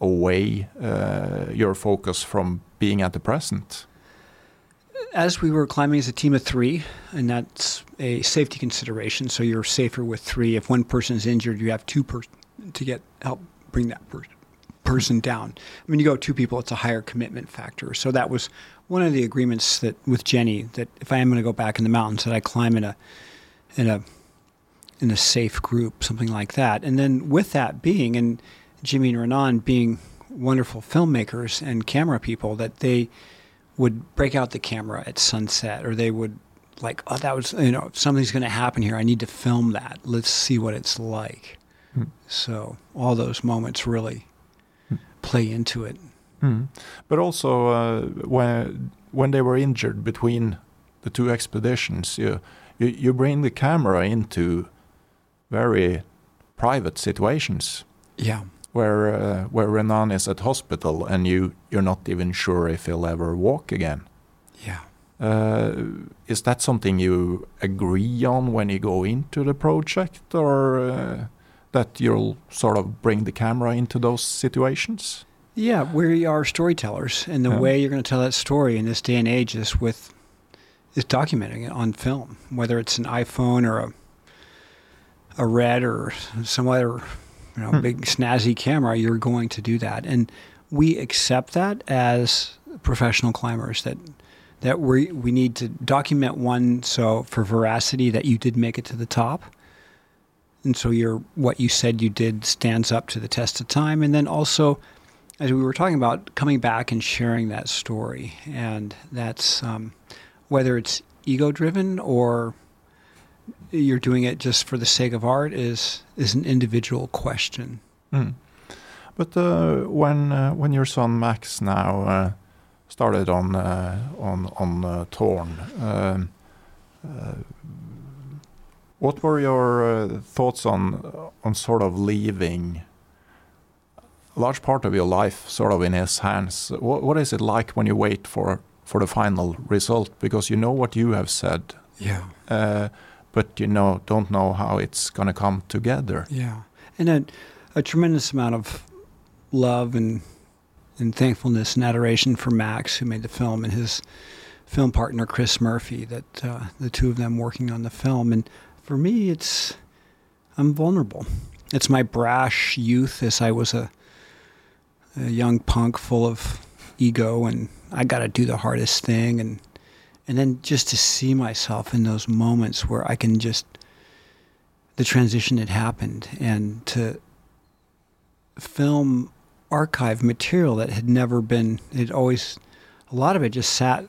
away uh, your focus from being at the present? As we were climbing as a team of three, and that's a safety consideration, so you're safer with three. If one person is injured, you have two person to get help bring that per- person down. I mean, you go two people, it's a higher commitment factor. So that was one of the agreements that with Jenny that if I am going to go back in the mountains, that I climb in a in a in a safe group, something like that. And then with that being, and Jimmy and Renan being wonderful filmmakers and camera people, that they would break out the camera at sunset, or they would like, oh, that was you know something's going to happen here. I need to film that. Let's see what it's like. Hmm. So all those moments really hmm. play into it. Hmm. But also uh, when when they were injured between the two expeditions, you, you you bring the camera into very private situations. Yeah. Where uh, where Renan is at hospital and you you're not even sure if he'll ever walk again. Yeah. Uh, is that something you agree on when you go into the project, or uh, that you'll sort of bring the camera into those situations? Yeah, we are storytellers, and the yeah. way you're going to tell that story in this day and age is with is documenting it on film, whether it's an iPhone or a a red or some other you know, hmm. big snazzy camera, you're going to do that. And we accept that as professional climbers that that we we need to document one so for veracity that you did make it to the top. And so your what you said you did stands up to the test of time and then also as we were talking about coming back and sharing that story and that's um, whether it's ego driven or you're doing it just for the sake of art is is an individual question. Mm. But uh, when uh, when your son Max now uh, started on uh, on on uh, Torn, um, uh, what were your thoughts on on sort of leaving a large part of your life sort of in his hands? What, what is it like when you wait for for the final result because you know what you have said? Yeah but you know don't know how it's going to come together. Yeah, and a, a tremendous amount of love and and thankfulness and adoration for Max, who made the film, and his film partner Chris Murphy. That uh, the two of them working on the film, and for me, it's I'm vulnerable. It's my brash youth as I was a, a young punk full of ego, and I got to do the hardest thing, and and then just to see myself in those moments where I can just the transition had happened and to film archive material that had never been it always a lot of it just sat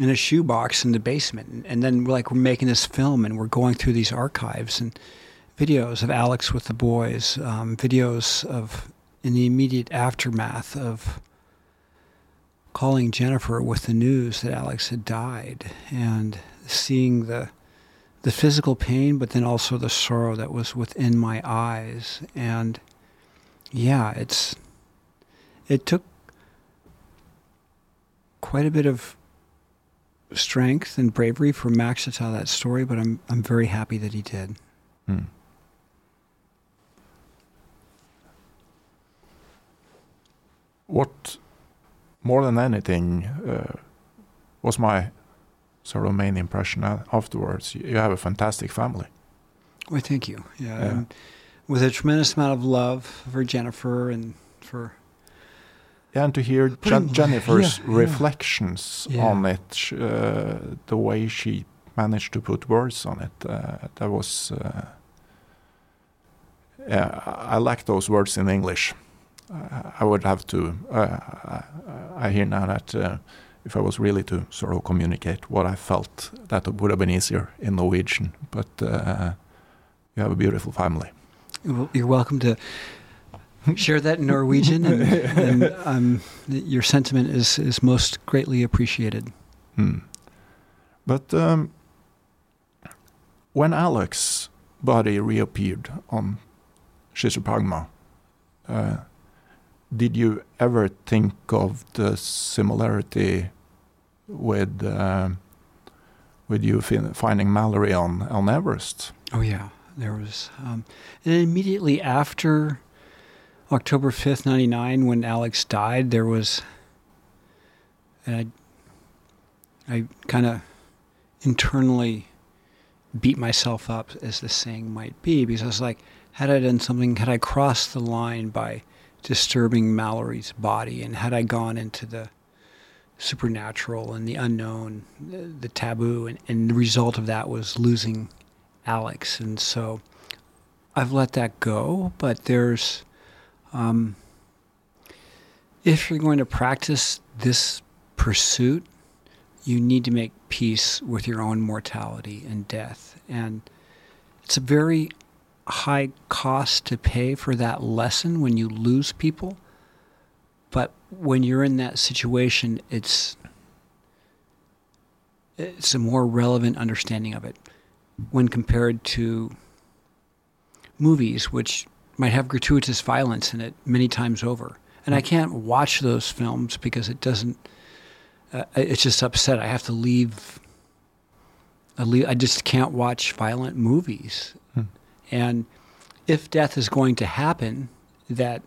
in a shoebox in the basement. And then like we're making this film and we're going through these archives and videos of alex with the boys um, videos of in the immediate aftermath of calling Jennifer with the news that Alex had died and seeing the the physical pain, but then also the sorrow that was within my eyes. And yeah, it's it took quite a bit of strength and bravery for Max to tell that story, but I'm I'm very happy that he did. Hmm. What more than anything, uh, was my sort of main impression afterwards. You have a fantastic family. Well, thank you. Yeah, yeah. with a tremendous amount of love for Jennifer and for. Yeah, and to hear Jen [LAUGHS] Jennifer's yeah, reflections on it, uh, the way she managed to put words on it, uh, that was. Uh, yeah, I like those words in English. I would have to. Uh, I hear now that uh, if I was really to sort of communicate what I felt, that would have been easier in Norwegian. But uh, you have a beautiful family. you're welcome to share that in Norwegian, and, [LAUGHS] and um, your sentiment is is most greatly appreciated. Hmm. But um, when Alex' body reappeared on Shishapangma, uh, did you ever think of the similarity with uh, with you fin- finding Mallory on on Everest. Oh yeah, there was, um, and immediately after October fifth, ninety nine, when Alex died, there was, and I, I kind of internally beat myself up, as the saying might be, because I was like, had I done something, had I crossed the line by disturbing Mallory's body, and had I gone into the supernatural and the unknown, the, taboo, and, and the result of that was losing Alex. And so I've let that go, but there's, um, if you're going to practice this pursuit, you need to make peace with your own mortality and death. And it's a very high cost to pay for that lesson when you lose people. But when you're in that situation, it's it's a more relevant understanding of it when compared to movies, which might have gratuitous violence in it many times over. And I can't watch those films because it doesn't. Uh, it's just upset. I have to leave. I, leave, I just can't watch violent movies. And if death is going to happen, that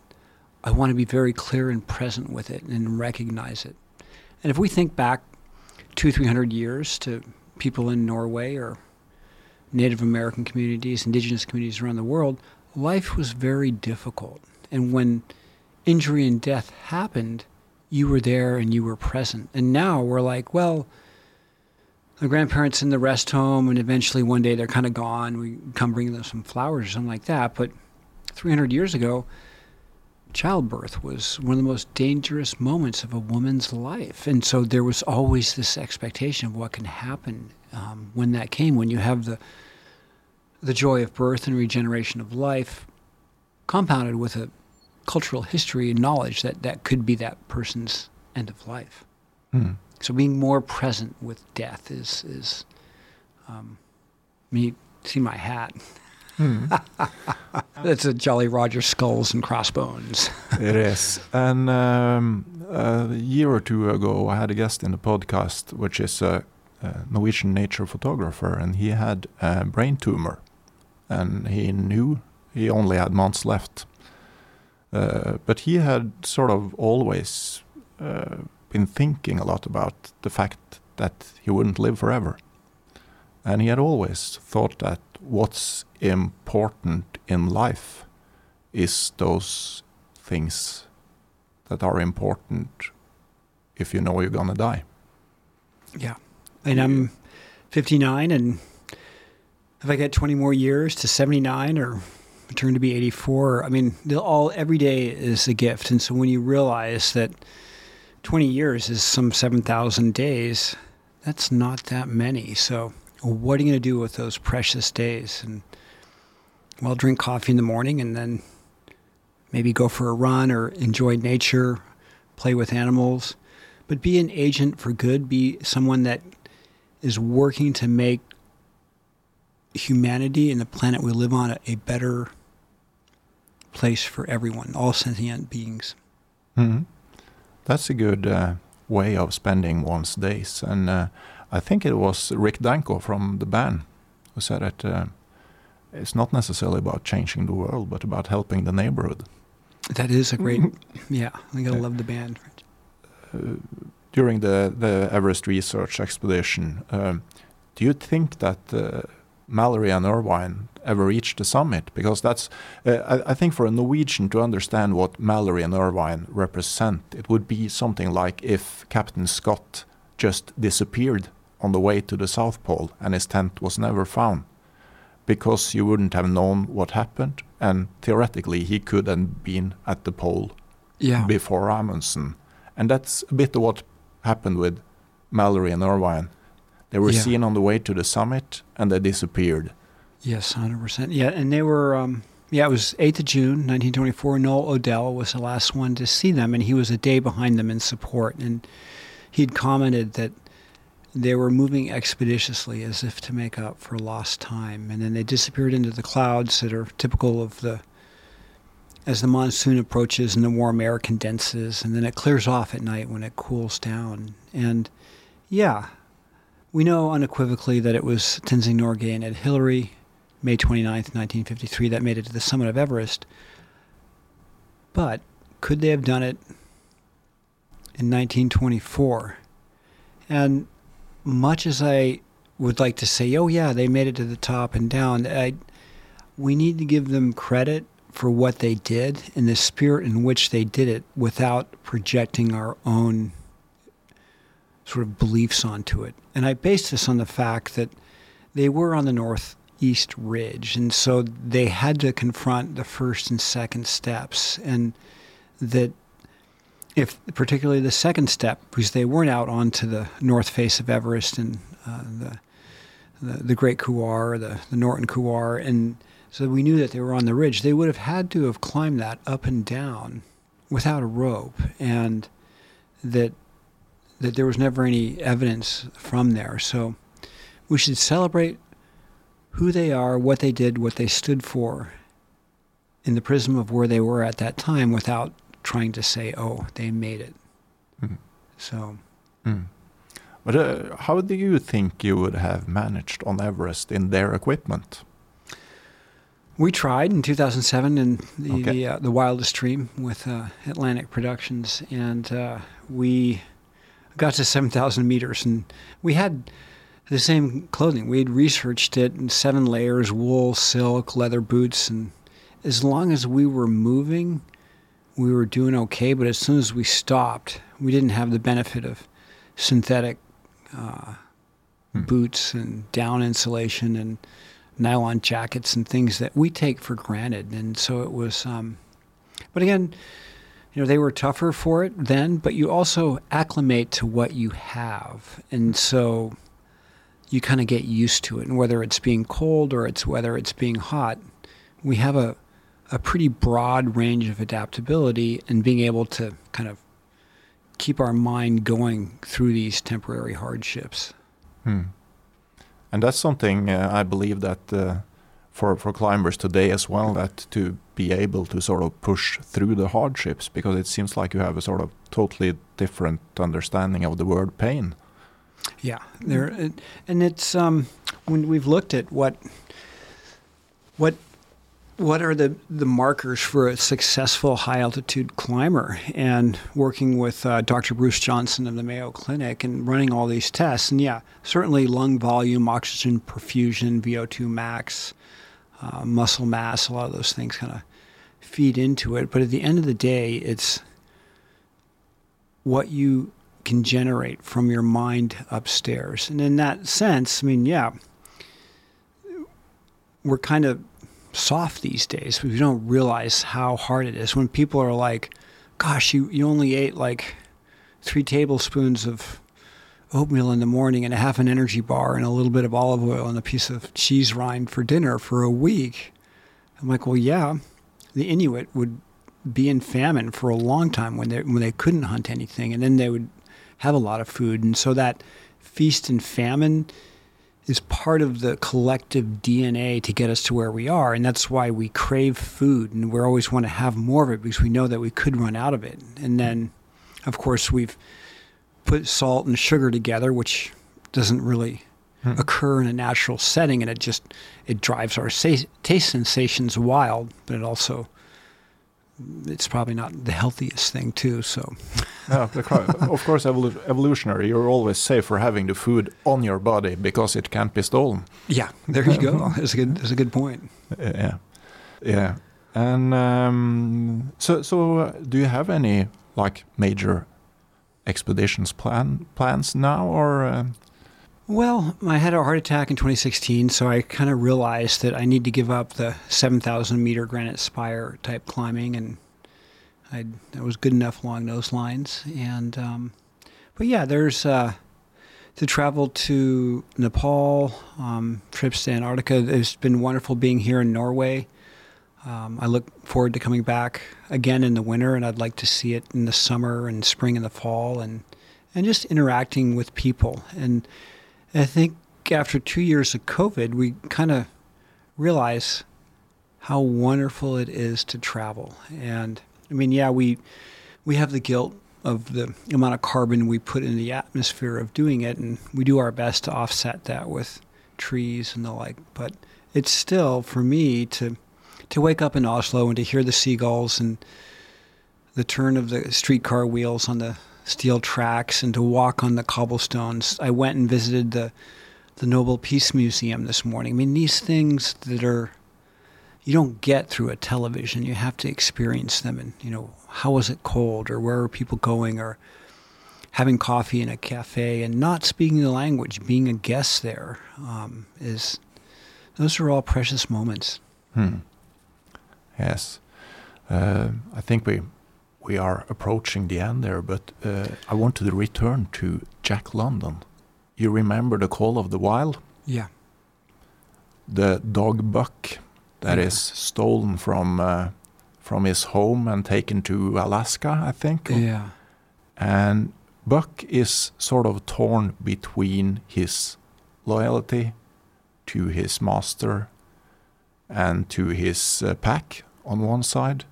I want to be very clear and present with it and recognize it. And if we think back two, three hundred years to people in Norway or Native American communities, indigenous communities around the world, life was very difficult. And when injury and death happened, you were there and you were present. And now we're like, well, the grandparents in the rest home, and eventually one day they're kind of gone. We come bring them some flowers or something like that. But 300 years ago, childbirth was one of the most dangerous moments of a woman's life. And so there was always this expectation of what can happen um, when that came, when you have the the joy of birth and regeneration of life, compounded with a cultural history and knowledge that that could be that person's end of life. Mm. So being more present with death is is um, me see my hat. [LAUGHS] Mm. That's a Jolly Roger skulls and crossbones. [LAUGHS] it is. And um, a year or two ago, I had a guest in the podcast, which is a, a Norwegian nature photographer, and he had a brain tumor and he knew he only had months left. Uh, but he had sort of always uh, been thinking a lot about the fact that he wouldn't live forever. And he had always thought that what's important in life is those things that are important if you know you're gonna die. Yeah. And I'm 59 and if I get 20 more years to 79 or turn to be 84, I mean, all every day is a gift. And so when you realize that 20 years is some 7,000 days, that's not that many. So what are you going to do with those precious days? And well, drink coffee in the morning and then maybe go for a run or enjoy nature, play with animals, but be an agent for good. Be someone that is working to make humanity and the planet we live on a, a better place for everyone, all sentient beings. Mm-hmm. That's a good uh, way of spending one's days. And uh, I think it was Rick Danko from the band who said that uh, it's not necessarily about changing the world, but about helping the neighborhood. That is a great, [LAUGHS] yeah, I gotta love the band. Uh, during the, the Everest research expedition, um, do you think that uh, Mallory and Irvine ever reached the summit? Because that's uh, I, I, think for a Norwegian to understand what Mallory and Irvine represent it would be something like if Captain Scott just disappeared on the way to the South Pole and his tent was never found because you wouldn't have known what happened and theoretically he could have been at the pole yeah. before Amundsen. And that's a bit of what happened with Mallory and Irvine they were Yeah. seen on the way to the summit and they disappeared. Yes, hundred percent. Yeah, and they were. Um, yeah, it was eighth of June, nineteen twenty-four. Noel Odell was the last one to see them, and he was a day behind them in support. And he'd commented that they were moving expeditiously, as if to make up for lost time. And then they disappeared into the clouds that are typical of the as the monsoon approaches and the warm air condenses, and then it clears off at night when it cools down. And Yeah. We know unequivocally that it was Tenzing Norgay and Ed Hillary, May 29, 1953, that made it to the summit of Everest. But could they have done it in 1924? And much as I would like to say, oh, yeah, they made it to the top and down, I, we need to give them credit for what they did and the spirit in which they did it without projecting our own sort of beliefs onto it. And I base this on the fact that they were on the northeast ridge, and so they had to confront the first and second steps, and that if particularly the second step, because they weren't out onto the north face of Everest and uh, the, the, the Great Couloir, the the Norton Couloir, and so we knew that they were on the ridge. They would have had to have climbed that up and down without a rope, and that that there was never any evidence from there. So we should celebrate who they are, what they did, what they stood for in the prism of where they were at that time without trying to say, oh, they made it. Mhm. So, Mm. But uh, how do you think you would have managed on Everest in their equipment? we tried in 2007 in the, Okay. the, uh, the Wildest Dream with uh, Atlantic Productions, and uh, we got to 7,000 meters, and we had the same clothing. We had researched it in seven layers wool, silk, leather boots, and as long as we were moving, we were doing okay. But as soon as we stopped, we didn't have the benefit of synthetic uh, Hmm. boots and down insulation and nylon jackets and things that we take for granted. And so it was, um, but again, you know, they were tougher for it then, but you also acclimate to what you have. And so you kind of get used to it. And whether it's being cold or it's whether it's being hot, we have a, a pretty broad range of adaptability and being able to kind of keep our mind going through these temporary hardships. Hmm. And that's something uh, I believe that uh, for for climbers today as well, that to be able to sort of push through the hardships, because it seems like you have a sort of totally different understanding of the word pain. Yeah, there, and it's um, when we've looked at what what what are the the markers for a successful high altitude climber, and working with uh, Dr. Bruce Johnson of the Mayo Clinic and running all these tests, and yeah, certainly lung volume, oxygen perfusion, VO2 max, uh, muscle mass, a lot of those things kind of feed into it. But at the end of the day, it's what you can generate from your mind upstairs. And in that sense, I mean, yeah, we're kind of soft these days. We don't realize how hard it is when people are like, gosh, you, you only ate like three tablespoons of oatmeal in the morning and a half an energy bar and a little bit of olive oil and a piece of cheese rind for dinner for a week. I'm like, well, yeah, the Inuit would be in famine for a long time when they when they couldn't hunt anything, and then they would have a lot of food, and so that feast and famine is part of the collective DNA to get us to where we are, and that's why we crave food, and we always want to have more of it because we know that we could run out of it, and then, of course, we've put salt and sugar together, which doesn't really Hmm. occur in a natural setting, and it just it drives our sa- taste sensations wild, but it also it's probably not the healthiest thing too. So Yeah, of course, evolu- evolutionary, you're always safe for having the food on your body because it can't be stolen. yeah, there you go. [LAUGHS] That's a good that's a good point. Yeah, yeah. And um, so, so uh, do you have any like major expeditions plan plans now, or uh, Well, I had a heart attack in 2016, so I kind of realized that I need to give up the 7,000 meter granite spire type climbing, and I was good enough along those lines. And um, but yeah, there's uh, to travel to Nepal, um, trips to Antarctica. It's been wonderful being here in Norway. Um, I look forward to coming back again in the winter, and I'd like to see it in the summer and spring and the fall, and and just interacting with people. And I think after two years of COVID, we kind of realize how wonderful it is to travel. And I mean, yeah, we we have the guilt of the amount of carbon we put in the atmosphere of doing it, and we do our best to offset that with trees and the like. But it's still for me to to wake up in Oslo and to hear the seagulls and the turn of the streetcar wheels on the steel tracks and to walk on the cobblestones. I went and visited the the Nobel Peace Museum this morning. I mean, these things that are you don't get through a television. You have to experience them. And you know, how was it cold, or where are people going, or having coffee in a cafe and not speaking the language, being a guest there, um, is those are all precious moments. Hmm. Yes, uh, I think we we are approaching the end there, but uh, I want to return to Jack London. You remember the Call of the Wild? Yeah. The dog Buck that Yeah. is stolen from uh, from his home and taken to Alaska, I think. Yeah. And Buck is sort of torn between his loyalty to his master and to his uh, pack on one side,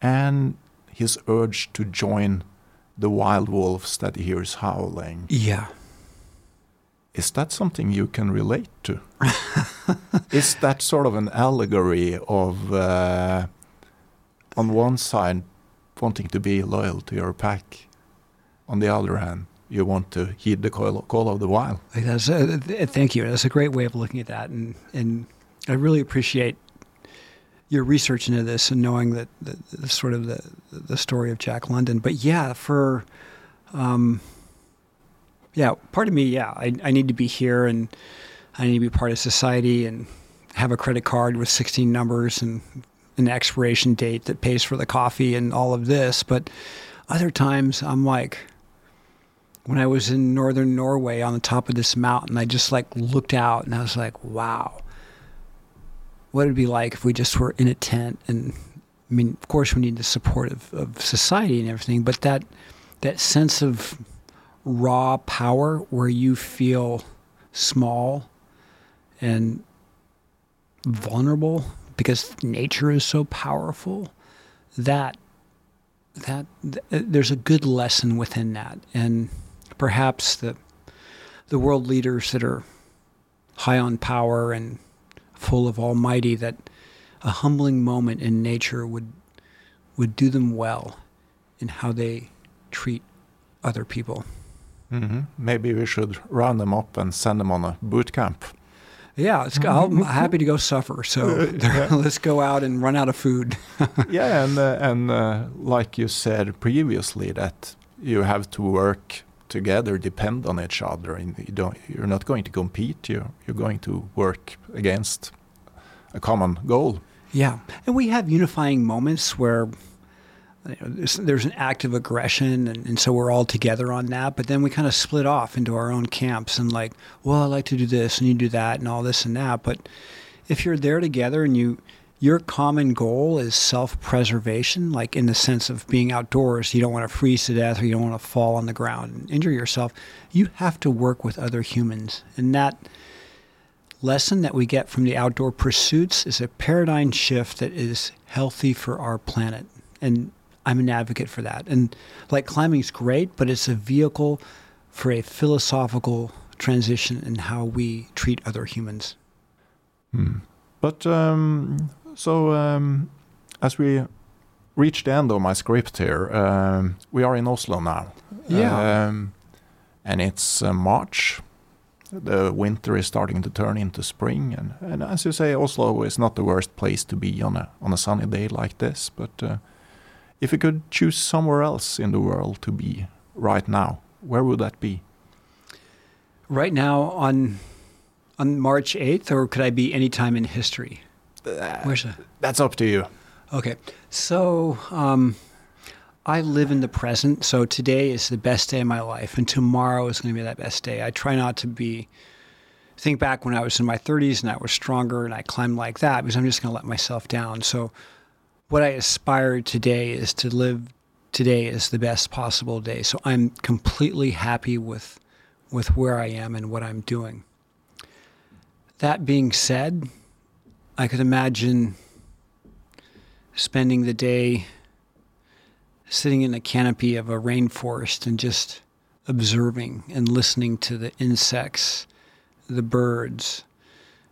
and his urge to join the wild wolves that he hears howling. Yeah. Is that something you can relate to? [LAUGHS] is that sort of an allegory of, uh, on one side, wanting to be loyal to your pack, on the other hand, you want to heed the call, call of the wild? That's a, th- thank you. That's a great way of looking at that, and and I really appreciate your research into this and knowing that the, the sort of the the story of Jack London. But yeah, for um, yeah, part of me, yeah, I, I need to be here and I need to be part of society and have a credit card with 16 numbers and an expiration date that pays for the coffee and all of this. But other times, I'm like when I was in northern Norway on the top of this mountain, I just like looked out and I was like, wow, what it'd be like if we just were in a tent. And I mean, of course, we need the support of, of society and everything, but that that sense of raw power where you feel small and vulnerable because nature is so powerful that that th- there's a good lesson within that and perhaps the the world leaders that are high on power and full of almighty that a humbling moment in nature would would do them well in how they treat other people. hmm Maybe we should round them up and send them on a boot camp. Yeah, it's, I'm [LAUGHS] happy to go suffer. So [LAUGHS] [LAUGHS] let's go out and run out of food. yeah, and uh, and uh, like you said previously, that you have to work together, depend on each other, and you don't. You're not going to compete. You you're going to work against a common goal. Yeah, and we have unifying moments where you know, there's, there's an act of aggression, and, and so we're all together on that. But then we kind of split off into our own camps and like, well, I like to do this and you do that and all this and that. But if you're there together and you your common goal is self-preservation, like in the sense of being outdoors, you don't want to freeze to death or you don't want to fall on the ground and injure yourself. You have to work with other humans, and that lesson that we get from the outdoor pursuits is a paradigm shift that is healthy for our planet. And I'm an advocate for that. And like climbing's great, but it's a vehicle for a philosophical transition in how we treat other humans. Hmm. But um, so um, as we reach the end of my script here, um, we are in Oslo now. Yeah. Um, and it's uh, March. The winter is starting to turn into spring, and, and as you say, Oslo is not the worst place to be on a on a sunny day like this. But uh, if you could choose somewhere else in the world to be right now, where would that be? Right now on on March 8th, or could I be any time in history? Where's the That's up to you. Okay, so um, I live in the present. So today is the best day of my life, and tomorrow is going to be that best day. I try not to be think back when I was in my 30s and I was stronger and I climbed like that because I'm just going to let myself down. So what I aspire today is to live today as the best possible day. So I'm completely happy with with where I am and what I'm doing. That being said, I could imagine spending the day sitting in a canopy of a rainforest and just observing and listening to the insects, the birds,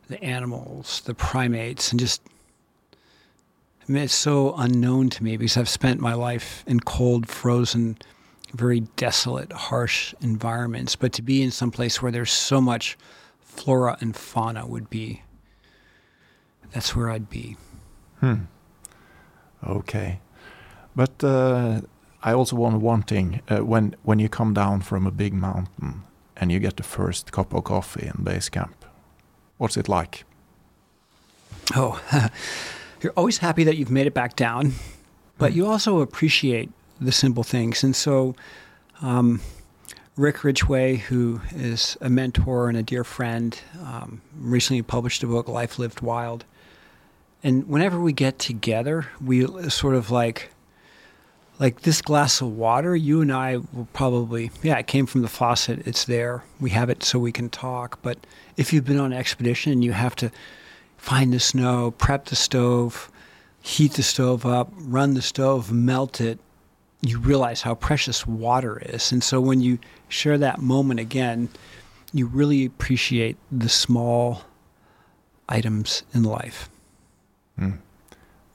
the animals, the primates, and just I mean, it's so unknown to me because I've spent my life in cold, frozen, very desolate, harsh environments. But to be in some place where there's so much flora and fauna would be, that's where I'd be. Hmm. Okay. But uh, I also want one thing. Uh, when, when you come down from a big mountain and you get the first cup of coffee in base camp, what's it like? Oh, [LAUGHS] you're always happy that you've made it back down, but you also appreciate the simple things. And so, um, Rick Ridgeway, who is a mentor and a dear friend, um, recently published a book, Life Lived Wild. And whenever we get together, we sort of like, like this glass of water, you and I will probably, yeah, it came from the faucet, it's there. We have it so we can talk. But if you've been on an expedition and you have to, find the snow, prep the stove, heat the stove up, run the stove, melt it, you realize how precious water is. And so when you share that moment again, you really appreciate the small items in life. Mm.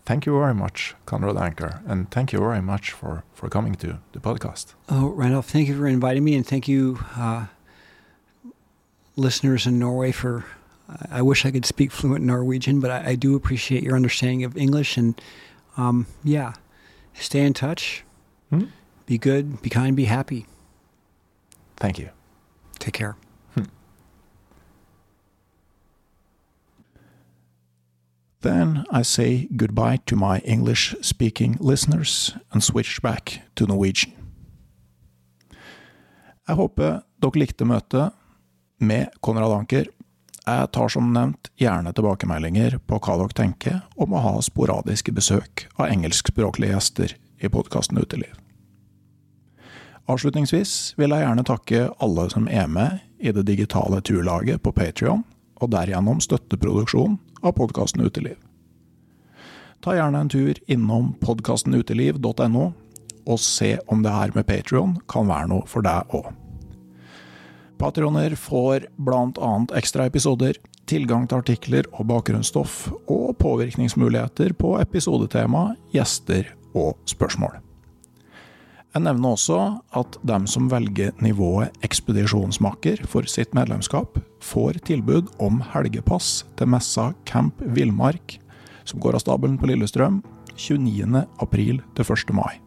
Thank you very much, Conrad Anker, and thank you very much for, for coming to the podcast. Oh, Randolph, thank you for inviting me, and thank you, uh, listeners in Norway, for I wish I could speak fluent Norwegian, but I, I do appreciate your understanding of English. And um, yeah, stay in touch. Hmm? Be good, be kind, be happy. Thank you. Take care. Then I say goodbye to my English speaking listeners and switch back to Norwegian. Jeg håper dere likte møtet med Konrad Anker Jeg tar som nevnt gjerne tilbakemeldinger på hva dere tenker om å ha sporadiske besøk av engelskspråklige gjester i podkasten Uteliv. Avslutningsvis vil jeg gjerne takke alle som er med i det digitale turlaget på Patrion, og derigjennom støtte produksjonen av podkasten Uteliv. Ta gjerne en tur innom podkastenuteliv.no, og se om det her med Patrion kan være noe for deg òg. Patrioner får bl.a. ekstra episoder, tilgang til artikler og bakgrunnsstoff, og påvirkningsmuligheter på episodetema, gjester og spørsmål. Jeg nevner også at dem som velger nivået ekspedisjonsmaker for sitt medlemskap, får tilbud om helgepass til messa Camp Villmark, som går av stabelen på Lillestrøm 29. april til 1. mai.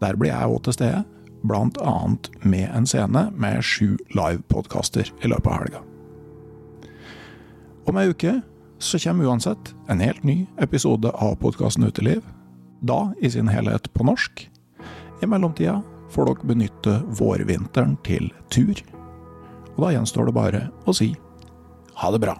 Der blir jeg òg til stede, bl.a. med en scene med sju livepodkaster i løpet av helga. Om ei uke så kommer uansett en helt ny episode av podkasten Uteliv, da i sin helhet på norsk. I mellomtida får dere benytte vårvinteren til tur. Og da gjenstår det bare å si ha det bra.